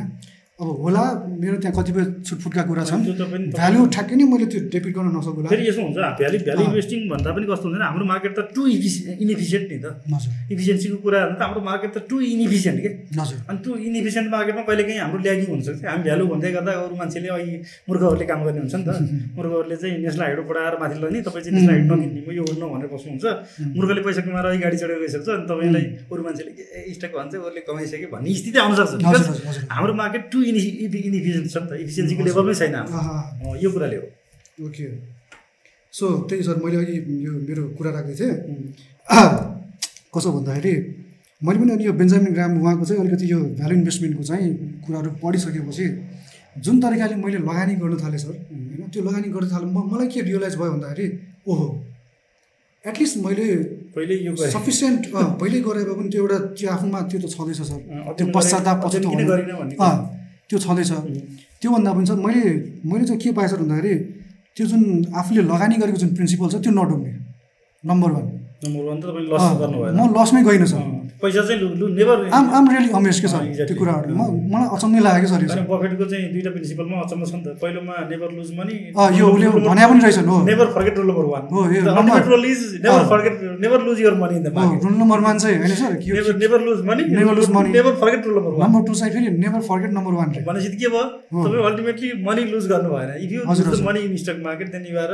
अब होला मेरो त्यहाँ कतिपय छुटफुटका कुरा छन्। त्यो त पनि भ्यालु ठ्याक्कै नै मैले त्यो डेबिट गर्न नसकुला फेरि यसो हुन्छ भ्यालु भ्यालु। इन्भेस्टिङ भन्दा पनि कस्तो हुन्छ भने हाम्रो मार्केट त टु इनिफिसियन्ट नि त। हजुर इफिसियन्सीको कुरा त हाम्रो मार्केट त टु इनिफिसियन्ट के? हजुर अनि त्यो इनिफिसियन्ट मार्केटमा कहिले काहीँ हाम्रो ल्यागिङ हुनसक्छ हामी भ्यालु भन्दै गर्दा अरू मान्छेले अहिले मूर्खहरूले काम गर्ने हुन्छ नि त। मूर्खहरूले चाहिँ नेसलाई हाइडो पढाएर माथि लग्ने तपाईँ चाहिँ नेसलाई हाइड नकिन्ने म यो गर्नु भनेर बस्नुहुन्छ मूर्खले पैसा कमाएर अघि गाडी चढेर गइसक्छ अनि तपाईँलाई अरू मान्छेले स्टक भन्छ उसले कमाइसक्यो भन्ने स्थिति आउन सक्छ। हजुर Because हजुर हजुर हाम्रो मार्केट टु इनि इनिफिसियन्ट छ नि त इफिसियन्सीको लेभलमै छैन यो कुराले हो ओके सो त्यही सर मैले अघि यो मेरो कुरा राख्दै थिएँ कसो भन्दाखेरि मैले पनि अनि यो बेन्जामिन ग्राम उहाँको चाहिँ अलिकति यो भ्यालु इन्भेस्टमेन्टको चाहिँ कुराहरू पढिसकेपछि जुन तरिकाले मैले लगानी गर्न थालेँ सर होइन त्यो लगानी गर्न थालेँ म मलाई के रियलाइज भयो भन्दाखेरि ओहो एटलिस्ट मैले पहिले यो। सफिसियन्ट पहिल्यै गरे भए पनि त्यो एउटा त्यो आफूमा त्यो त छँदैछ सर त्यो पश्चाताप त्यो छँदैछ। त्योभन्दा पनि सर मैले मैले चाहिँ के पाएँ सर भन्दाखेरि त्यो जुन आफूले लगानी गरेको जुन प्रिन्सिपल छ त्यो नडुब्ने। Number one. नम्बर वान त म लसमै गइनँ सर। पैसा चाहिँ never am am really amaze के सर. त्यो कुराहरू। म मलाई अचम्मै लागेको सर यो। बफेटको चाहिँ दुईवटा प्रिन्सिपलमा अचम्म छ नि त। पहिलोमा नेभर लुज मनी यो उसले भने पनि रहेछन् हो। Never forget rule number one हो, यो The number- ultimate rule is never अँ। forget never lose your money in the हो market रुल नम्बर वान चाहिँ होइन sir never lose money Never lose money. never forget rule number one number two चाहिँ फेरि never forget number one भनेपछि के भयो? तपाईँ अल्टिमेटली मनी लुज गर्नु भएन if you lose the. Money in stock market then you are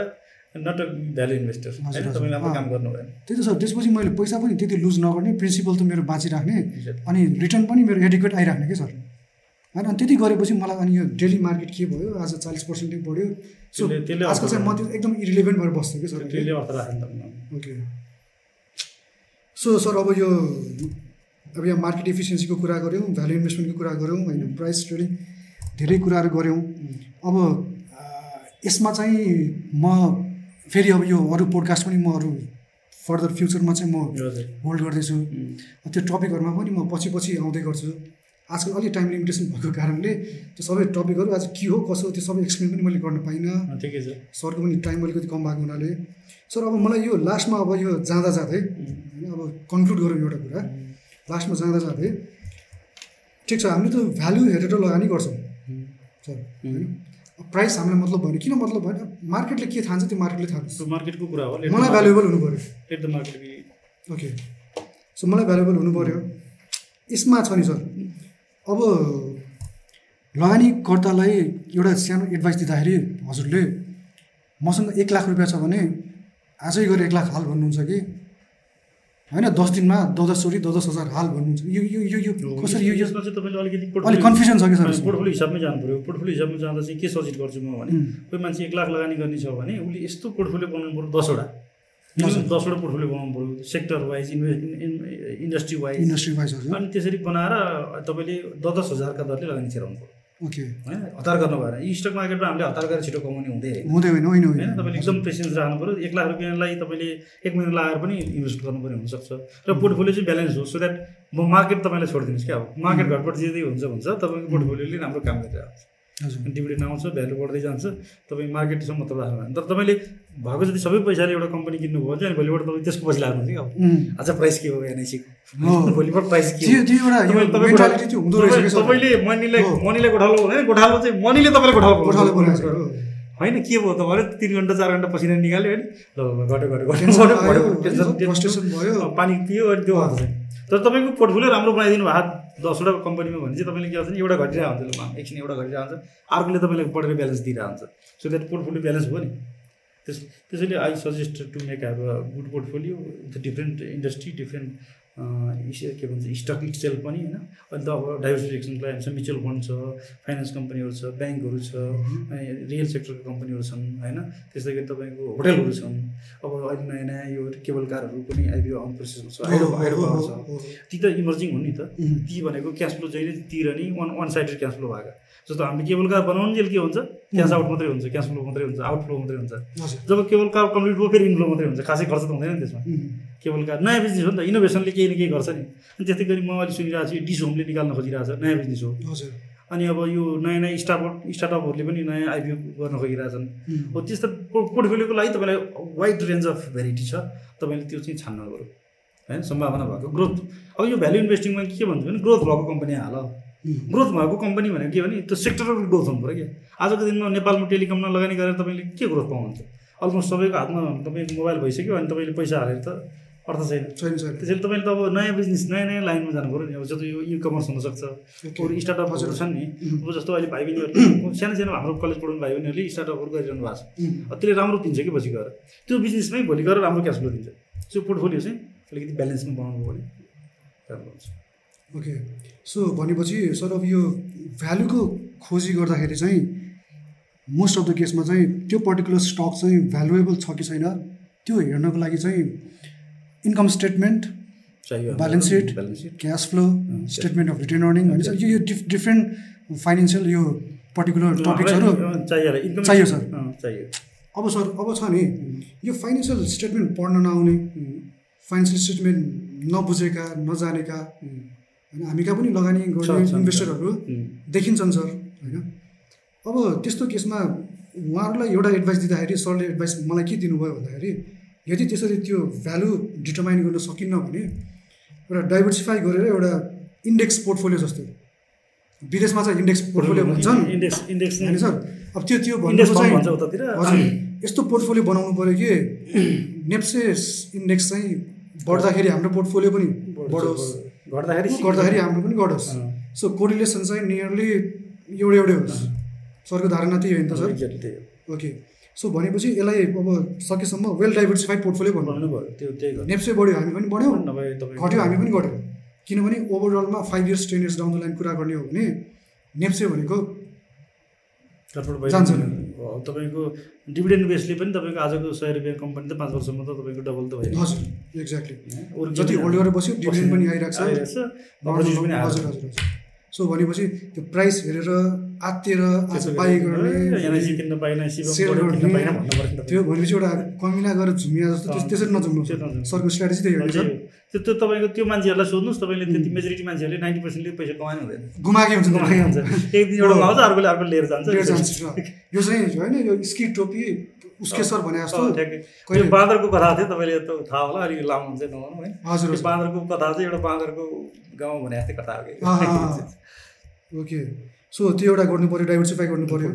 not a value investor. तपाईँले राम्रो। काम गर्नु भएन। त्यही त सर त्यसपछि मैले पैसा पनि त्यति लुज नगर्ने प्रिन्सिपल त मेरो बाँचिराख्ने. अनि रिटर्न पनि मेरो एडिक्वेट आइराख्ने क्या सर? होइन अनि त्यति गरेपछि मलाई अनि यो डेली मार्केट के भयो? आज चालिस पर्सेन्टै बढ्यो। सो त्यसले- आजकल चाहिँ म त्यो एकदम इरिलेभेन्ट भएर बस्थेँ कि सर? त्यसले अर्थ राख्नु त ओके सो सर अब यो अब यहाँ मार्केट एफिसियन्सीको कुरा गऱ्यौँ भ्यालु इन्भेस्टमेन्टको कुरा गऱ्यौँ होइन प्राइस ट्रेडिङ धेरै कुराहरू गऱ्यौँ। अब यसमा चाहिँ म फेरि अब यो अरू पोडकास्ट पनि म अरू फर्दर फ्युचरमा चाहिँ म होल्ड गर्दैछु। त्यो टपिकहरूमा पनि म पछि पछि आउँदै गर्छु। आजकल अलिक टाइम लिमिटेसन भएको कारणले त्यो सबै टपिकहरू आज के हो कसो त्यो सबै एक्सप्लेन पनि मैले गर्न पाइनँ। ठिकै छ। सरको पनि टाइम अलिकति कम भएको हुनाले। सर अब मलाई यो लास्टमा अब यो जाँदा जाँदै होइन अब कन्क्लुड गरौँ एउटा कुरा। लास्टमा जाँदा जाँदै ठिक छ हामीले त भ्यालु हेरेर लगानी गर्छौँ। सर होइन? प्राइस हामीलाई मतलब भएन। किन मतलब भएन? मार्केटले के थाहा त्यो मार्केटले थाहा सो मार्केटको कुरा हो। मलाई भ्यालुएबल हुनु पऱ्यो। Let the market okay so मलाई भ्यालुएबल हुनु पऱ्यो। यसमा छ नि सर। अब लगानीकर्तालाई एउटा सानो एडभाइस दिँदाखेरि हजुरले मसँग एक लाख रुपियाँ छ भने आजै गएर एक लाख हाल भन्नुहुन्छ कि? होइन दस दिनमा दस दसचोटि दस दस हजार हाल भन्नुहुन्छ। यो यो यो यो कसरी यो यसमा चाहिँ तपाईँले अलिकति अलिक कन्फ्युजन छ कि सर? पोर्टफोलियो हिसाबमै जानु पऱ्यो पोर्टफोलियो हिसाबमा जाँदा चाहिँ के सजेस्ट गर्छु म भने कोही मान्छे एक लाख लगानी गर्ने छ भने उसले यस्तो पोर्टफोलियो बनाउनु पऱ्यो दसवटा। दसवटा। पोर्टफोलियो बनाउनु पऱ्यो sector wise industry wise industry wise अनि त्यसरी बनाएर तपाईँले दस दस हजारका दरले लगानी छिराउनु पऱ्यो ओके होइन हतार गर्नु भएन यी स्टक मार्केटमा हामीले हतार गरेर छिटो कमाउने हुँदै हुँदै होइन होइन होइन। तपाईँले एकदम पेसेन्स राख्नु पऱ्यो एक लाख रुपियाँलाई तपाईँले एक महिना लगाएर पनि इन्भेस्ट गर्नुपर्ने हुनसक्छ। र पोर्टफोलियो चाहिँ ब्यालेन्स हो। सो द्याट म मार्केट तपाईँलाई छोडिदिनुहोस् क्या अब। मार्केट घटबड जे हुन्छ हुन्छ तपाईँको पोर्टफोलियोले राम्रो काम गरिरहेको हुन्छ डिभिडेन्ड आउँछ भ्यालु बढ्दै जान्छ। तपाईँ मार्केटसँग मतलब राख्नु भएन तर तपाईँले भएको जति सबै पैसाले एउटा कम्पनी किन्नुभयो चाहिँ अनि भोलिबाट तपाईँ त्यसको पछि लाग्नुहुन्छ कि अब? आज प्राइस के हो एनआइसीको। भोलिबाट प्राइस के तपाईँले मनीलाई हो। मनीलाई गोठालो भने गोठालो चाहिँ मनीले तपाईँलाई गोठालो गोठालो। होइन के भयो तपाईँले तिन घन्टा चार घन्टा पसिना निकाल्यो होइन। ल घट्यो घट्यो घट्यो पानी पियो अनि त्यो चाहिँ तर तपाईँको पोर्टफोलियो राम्रो बनाइदिनु भएको दसवटा कम्पनीमा भने चाहिँ तपाईँले के भने एउटा घटिरहेको हुन्छ लु, एकछिन एउटा घटिरहेको हुन्छ। अर्कोले तपाईँलाई बढेर ब्यालेन्स दिइरहेको हुन्छ। सो द्याट पोर्टफोलियो ब्यालेन्स भयो नि। त्यस त्यसैले I suggest to make have a good portfolio with different industry different के भन्छ स्टक सेल पनि होइन। अन्त अब डाइभर्सिफिकेसनको लागि छ म्युचुअल फन्ड छ फाइनेन्स कम्पनीहरू छ ब्याङ्कहरू छ अनि रियल सेक्टरको कम्पनीहरू छन् होइन। त्यस्तै गरी तपाईँको होटलहरू छन्। अब अहिले नयाँ नयाँ यो केबल कारहरू पनि आइपिओ आउनु प्रोसेसमा छ ती त इमर्जिङ हुन् नि त। ती भनेको क्यास फ्लो जहिले तिर नि one one sided cash flow भएको। जस्तो हामीले केबल कार बनाउनु के हुन्छ? क्यास आउट मात्रै हुन्छ क्यास फ्लो मात्रै हुन्छ आउट फ्लो मात्रै हुन्छ। जब केबल कार कम्प्लिट भयो फेरि इन्फ्लो मात्रै हुन्छ। खासै खर्च त हुँदैन नि त्यसमा। उम्, केबल कार नयाँ बिजनेस हो नि त इनोभेसनले केही न केही गर्छ नि। अनि त्यस्तै गरी म अहिले सुनिरहेको छु डिस होमले निकाल्न खोजिरहेको छ नयाँ बिजनेस हो। हजुर। अनि अब यो नयाँ नयाँ स्टार्टअप स्टार्टअपहरूले पनि नयाँ आइपिओ गर्न खोजिरहेछन् हो त्यस्तो पोर्टफोलियोको लागि तपाईँलाई वाइड रेन्ज अफ भेराइटी छ। तपाईँले त्यो चाहिँ छान्न पऱ्यो होइन सम्भावना भएको ग्रोथ अब यो भ्यालु इन्भेस्टिङमा के भन्छ भने ग्रोथ भएको कम्पनी हाल ग्रोथ भएको कम्पनी भनेको के भने त्यो सेक्टरल ग्रोथ हुनु पऱ्यो कि आजको दिनमा नेपालमा टेलिकममा लगानी गरेर तपाईँले के ग्रोथ पाउनुहुन्छ? अलमोस्ट सबैको हातमा तपाईँको मोबाइल भइसक्यो अनि तपाईँले पैसा हालेर त अर्थ छैन। छैन छैन। त्यसैले तपाईँले त अब नयाँ बिजनेस नयाँ नयाँ लाइनमा जानु पऱ्यो नि। अब जस्तो यो इ कमर्स हुनसक्छ। अरू स्टार्टअपहरू छन् नि। अब जस्तो अहिले भाइ बहिनीहरूले सानो सानो हाम्रो कलेज पढाउनु भाइ बहिनीहरूले स्टार्टअपहरू गरिरहनु भएको छ। त्यसले राम्रो दिन्छ कि पछि गएर त्यो बिजनेसमै भोलि गएर राम्रो क्यास फ्लो दिन्छ। त्यो पोर्टफोलियो चाहिँ अलिकति ब्यालेन्समा बनाउनु पऱ्यो। राम्रो हुन्छ। ओके सो भनेपछि सर अब यो भ्यालुको खोजी गर्दाखेरि चाहिँ मोस्ट अफ द केसमा चाहिँ त्यो पर्टिकुलर स्टक चाहिँ भ्यालुएबल छ कि छैन त्यो हेर्नको लागि चाहिँ income statement balance sheet cash flow statement of return earning होइन सर यो यो डिफ डिफ्रेन्ट फाइनेन्सियल यो पर्टिकुलर टपिक्सहरू चाहियो सर। अब सर अब छ नि यो फाइनेन्सियल स्टेटमेन्ट पढ्न नआउने फाइनेन्सियल स्टेटमेन्ट नबुझेका नजानेका होइन हामी कहाँ पनि लगानी गर्ने। इन्भेस्टरहरू देखिन्छन् सर होइन। अब त्यस्तो केसमा उहाँहरूलाई एउटा एडभाइस दिँदाखेरि सरले एडभाइस मलाई के दिनुभयो भन्दाखेरि यदि त्यसरी त्यो भ्यालु डिटर्माइन गर्न सकिन्न भने एउटा डाइभर्सिफाई गरेर एउटा इन्डेक्स पोर्टफोलियो जस्तो विदेशमा चाहिँ इन्डेक्स पोर्टफोलियो भन्छन्। इन्डेक्स इन्डेक्स होइन सर। अब त्यो त्यो चाहिँ हजुर यस्तो पोर्टफोलियो बनाउनु पऱ्यो कि नेप्सेस इन्डेक्स चाहिँ बढ्दाखेरि हाम्रो पोर्टफोलियो पनि बढोस्। घट्दाखेरि गर्दाखेरि हाम्रो पनि घटोस्। सो कोरिलेसन चाहिँ नियरली एउटै एउटै होस्। सरको धारणा त्यही हो नि त सर। ओके सो भनेपछि यसलाई अब सकेसम्म वेल डाइभर्सिफाइड पोर्टफोलियो भन्नु भयो त्यो त्यही नेप्से बढ्यो हामी पनि बढ्यौँ। घट्यो हामी पनि घट्यौँ। किनभने ओभरअलमा five years ten years down the line कुरा गर्ने हो भने नेप्से भनेको जान्छ। तपाईँको डिभिडेन्ड बेसले पनि तपाईँको आजको सय रुपियाँ कम्पनी त पाँच वर्षमा त तपाईँको डबल त भयो हजुर एक्ज्याक्टली जति होल्ड गरेर बस्यो डिभिडेन्ड पनि आइरहेको छ। हजुर हजुर सो भनेपछि त्यो प्राइस हेरेर छ बाई गर्ने गर्ने त्यो भनेपछि एउटा कमिला गरेर झुमिया जस्तो त्यस- त्यसरी नझुम्नु। सरको स्ट्राटेजी त्यही हो नि सर? त्यो तपाईँको त्यो मान्छेहरूलाई सोध्नुहोस् तपाईँले त्यति मेजोरिटी मान्छेहरूले नाइन्टी पर्सेन्टले पैसा कमाएन हुँदैन गुमाएकै हुन्छ कमाएकै हुन्छ। एक दिन एउटा लाउँछ अर्कोले अर्को लिएर जान्छ। यो चाहिँ होइन यो स्की टोपी उसके सर भने जस्तो। कहिले- बाँदरको कथा थियो तपाईँले त थाहा होला अलिक लामो हुन्छ नलाउनु है? हजुर बाँदरको कथा चाहिँ एउटा बाँदरको गाउँ भने जस्तै कथा हो कि। ओके। सो त्यो एउटा गर्नु पऱ्यो डाइभर्सिफाई गर्नु पऱ्यो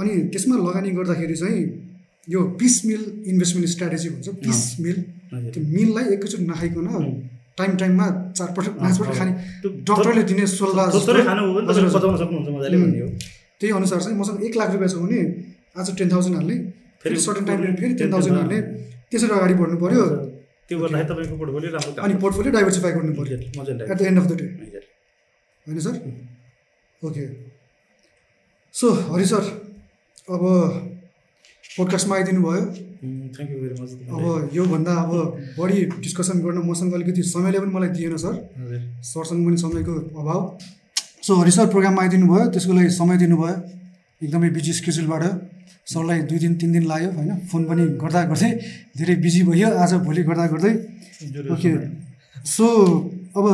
अनि त्यसमा लगानी गर्दाखेरि चाहिँ यो पिस मिल इन्भेस्टमेन्ट स्ट्राटेजी भन्छ पिस मिल त्यो मिललाई एकैचोटि नखाइकन टाइम टाइममा चारपटक पाँचपटक खाने। डक्टरले दिने सल्लाह त्यही अनुसार चाहिँ मसँग एक लाख रुपियाँ छ भने आज टेन थाउजन्ड हाल्ने। फेरि सर्टेन टाइमले फेरि टेन थाउजन्ड हाल्ने। त्यसरी अगाडि बढ्नु पऱ्यो त्यो गर्दाखेरि तपाईँको पोर्टफोलियो राम्रो अनि पोर्टफोलियो डाइभर्सिफाई गर्नु पऱ्यो at the end of the day होइन sir? Okay. So Hari sir अब पोडकास्टमा आइदिनु भयो थ्याङ्क यू भेरी मच अब योभन्दा अब बढी डिस्कसन गर्न मसँग अलिकति समयले पनि मलाई दिएन सर। सरसँग पनि समयको अभाव। सो हरि सर प्रोग्राममा आइदिनु भयो त्यसको लागि समय दिनुभयो। एकदमै बिजी स्केड्युलबाट सरलाई दुई दिन तिन दिन लाग्यो होइन? फोन पनि गर्दा गर्दै धेरै बिजी भयो आज भोलि गर्दा गर्दै। ओके। सो अब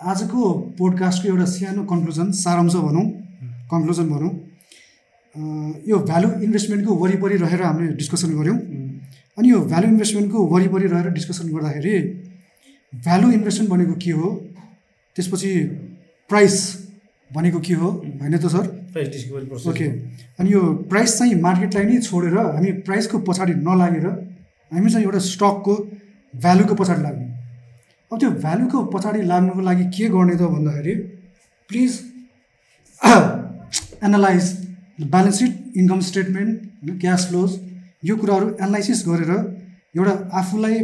आजको पोडकास्टको एउटा सानो कन्क्लुजन सारांश भनौँ कन्क्लुजन भनौँ। यो भ्यालु इन्भेस्टमेन्टको वरिपरि रहेर हामीले डिस्कसन गऱ्यौँ। अनि यो भ्यालु इन्भेस्टमेन्टको वरिपरि रहेर डिस्कसन गर्दाखेरि भ्यालु इन्भेस्टमेन्ट भनेको के हो? त्यसपछि प्राइस भनेको के हो? होइन त सर? प्राइस डिस्कभरी ओके अनि यो प्राइस चाहिँ मार्केटलाई नै छोडेर हामी प्राइसको पछाडि नलागेर हामी चाहिँ एउटा स्टकको भ्यालुको पछाडि लाग्ने अब त्यो भ्यालुको पछाडि लाग्नुको लागि के गर्ने त भन्दाखेरि please analyse balance sheet income statement होइन क्यास फ्लोज यो कुराहरू एनालाइसिस गरेर एउटा आफूलाई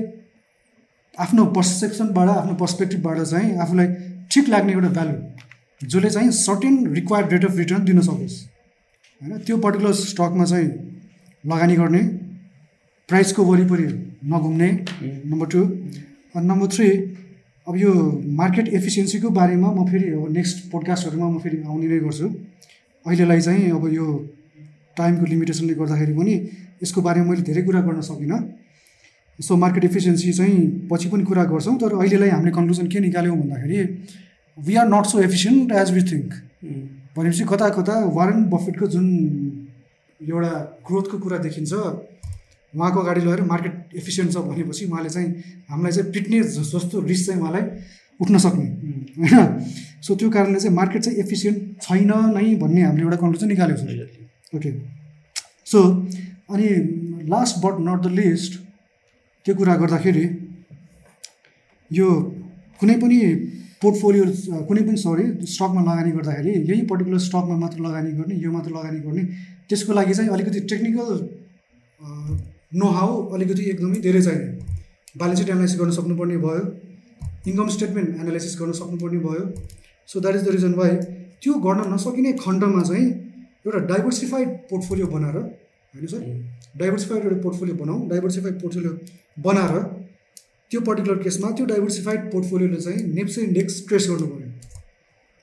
आफ्नो पर्सेप्सनबाट आफ्नो पर्सपेक्टिभबाट चाहिँ आफूलाई ठिक लाग्ने एउटा भ्यालु जसले चाहिँ certain required rate of return दिन सकोस्। होइन त्यो पर्टिकुलर स्टकमा चाहिँ लगानी गर्ने प्राइसको वरिपरि नघुम्ने नम्बर टू नम्बर थ्री अब यो मार्केट एफिसियन्सीको बारेमा म फेरि अब नेक्स्ट पोडकास्टहरूमा म फेरि आउने नै गर्छु। अहिलेलाई चाहिँ अब यो टाइमको लिमिटेसनले गर्दाखेरि पनि यसको बारेमा मैले धेरै कुरा गर्न सकिनँ। सो मार्केट एफिसियन्सी चाहिँ पछि पनि कुरा गर्छौँ तर अहिलेलाई हामीले कन्क्लुजन के निकाल्यौँ भन्दाखेरि we are not so efficient as we think भनेपछि कता कता वारेन बफेटको जुन एउटा ग्रोथको कुरा देखिन्छ उहाँको अगाडि लगेर मार्केट एफिसियन्ट छ भनेपछि उहाँले चाहिँ हामीलाई चाहिँ पिट्ने जस- जस्तो रिस्क चाहिँ उहाँलाई उठ्न सक्ने। होइन? सो त्यो कारणले चाहिँ मार्केट चाहिँ एफिसियन्ट छैन नै भन्ने हामीले एउटा कन्क्लुजन निकालेको छ। ओके सो अनि last but not the least त्यो कुरा गर्दाखेरि यो कुनै पनि पोर्टफोलियो कुनै पनि सरी स्टकमा लगानी गर्दाखेरि यही पर्टिकुलर स्टकमा मात्र लगानी गर्ने यो मात्र लगानी गर्ने त्यसको लागि चाहिँ अलिकति टेक्निकल नो हाउ अलिकति एकदमै धेरै चाहिने ब्यालेन्स सिट एनालाइसिस गर्न सक्नुपर्ने भयो इन्कम स्टेटमेन्ट एनालाइसिस गर्न सक्नुपर्ने भयो। So that is the reason why त्यो गर्न नसकिने खण्डमा चाहिँ एउटा डाइभर्सिफाइड पोर्टफोलियो बनाएर होइन सर? डाइभर्सिफाइड एउटा पोर्टफोलियो बनाऊ डाइभर्सिफाइड पोर्टफोलियो बनाएर त्यो पर्टिकुलर केसमा त्यो डाइभर्सिफाइड पोर्टफोलियोले चाहिँ नेप्से इन्डेक्स ट्रेस गर्नु पऱ्यो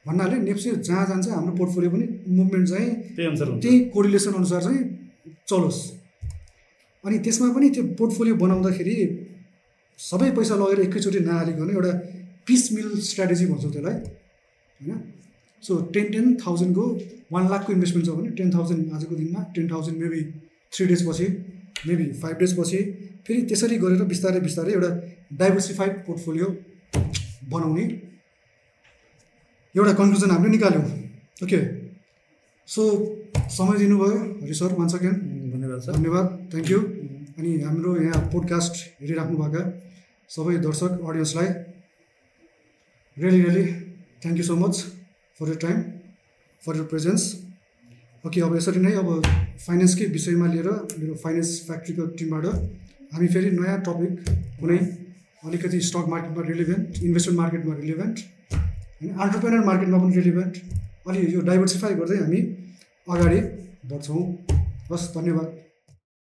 भन्नाले नेप्से जहाँ जान्छ हाम्रो पोर्टफोलियो पनि मुभमेन्ट चाहिँ त्यही अनुसार हुन्छ। त्यही कोरिलेसन अनुसार चाहिँ चलोस्। अनि त्यसमा पनि त्यो पोर्टफोलियो बनाउँदाखेरि सबै पैसा लगेर एकैचोटि नहालिकन एउटा पिस मिल स्ट्राटेजी भन्छौँ त्यसलाई होइन? सो टेन टेन थाउजन्डको वान लाखको इन्भेस्टमेन्ट छ भने टेन थाउजन्ड आजको दिनमा ten thousand maybe three days पछि मेबी फाइभ डेज पछि फेरि त्यसरी गरेर बिस्तारै बिस्तारै एउटा डाइभर्सिफाइड पोर्टफोलियो बनाउने एउटा कन्क्लुजन हामीले निकाल्यौँ। ओके सो समय दिनुभयो हरि सर वान सेकेन्ड धन्यवाद सर। धन्यवाद थ्याङ्क यू अनि हाम्रो यहाँ पोडकास्ट हेरिराख्नुभएका सबै दर्शक अडियन्सलाई really really thank you so much for your time for your presence okay अब यसरी नै अब फाइनेन्सकै विषयमा लिएर मेरो फाइनेन्स फ्याक्ट्रीको टिमबाट हामी फेरि नयाँ टपिक कुनै अलिकति स्टक मार्केटमा रिलिभेन्ट इन्भेस्टमेन्ट मार्केटमा रिलिभेन्ट होइन अन्टरप्रेनर मार्केटमा पनि रिलिभेन्ट अलि यो डाइभर्सिफाई गर्दै हामी अगाडि बढ्छौँ। हस् धन्यवाद।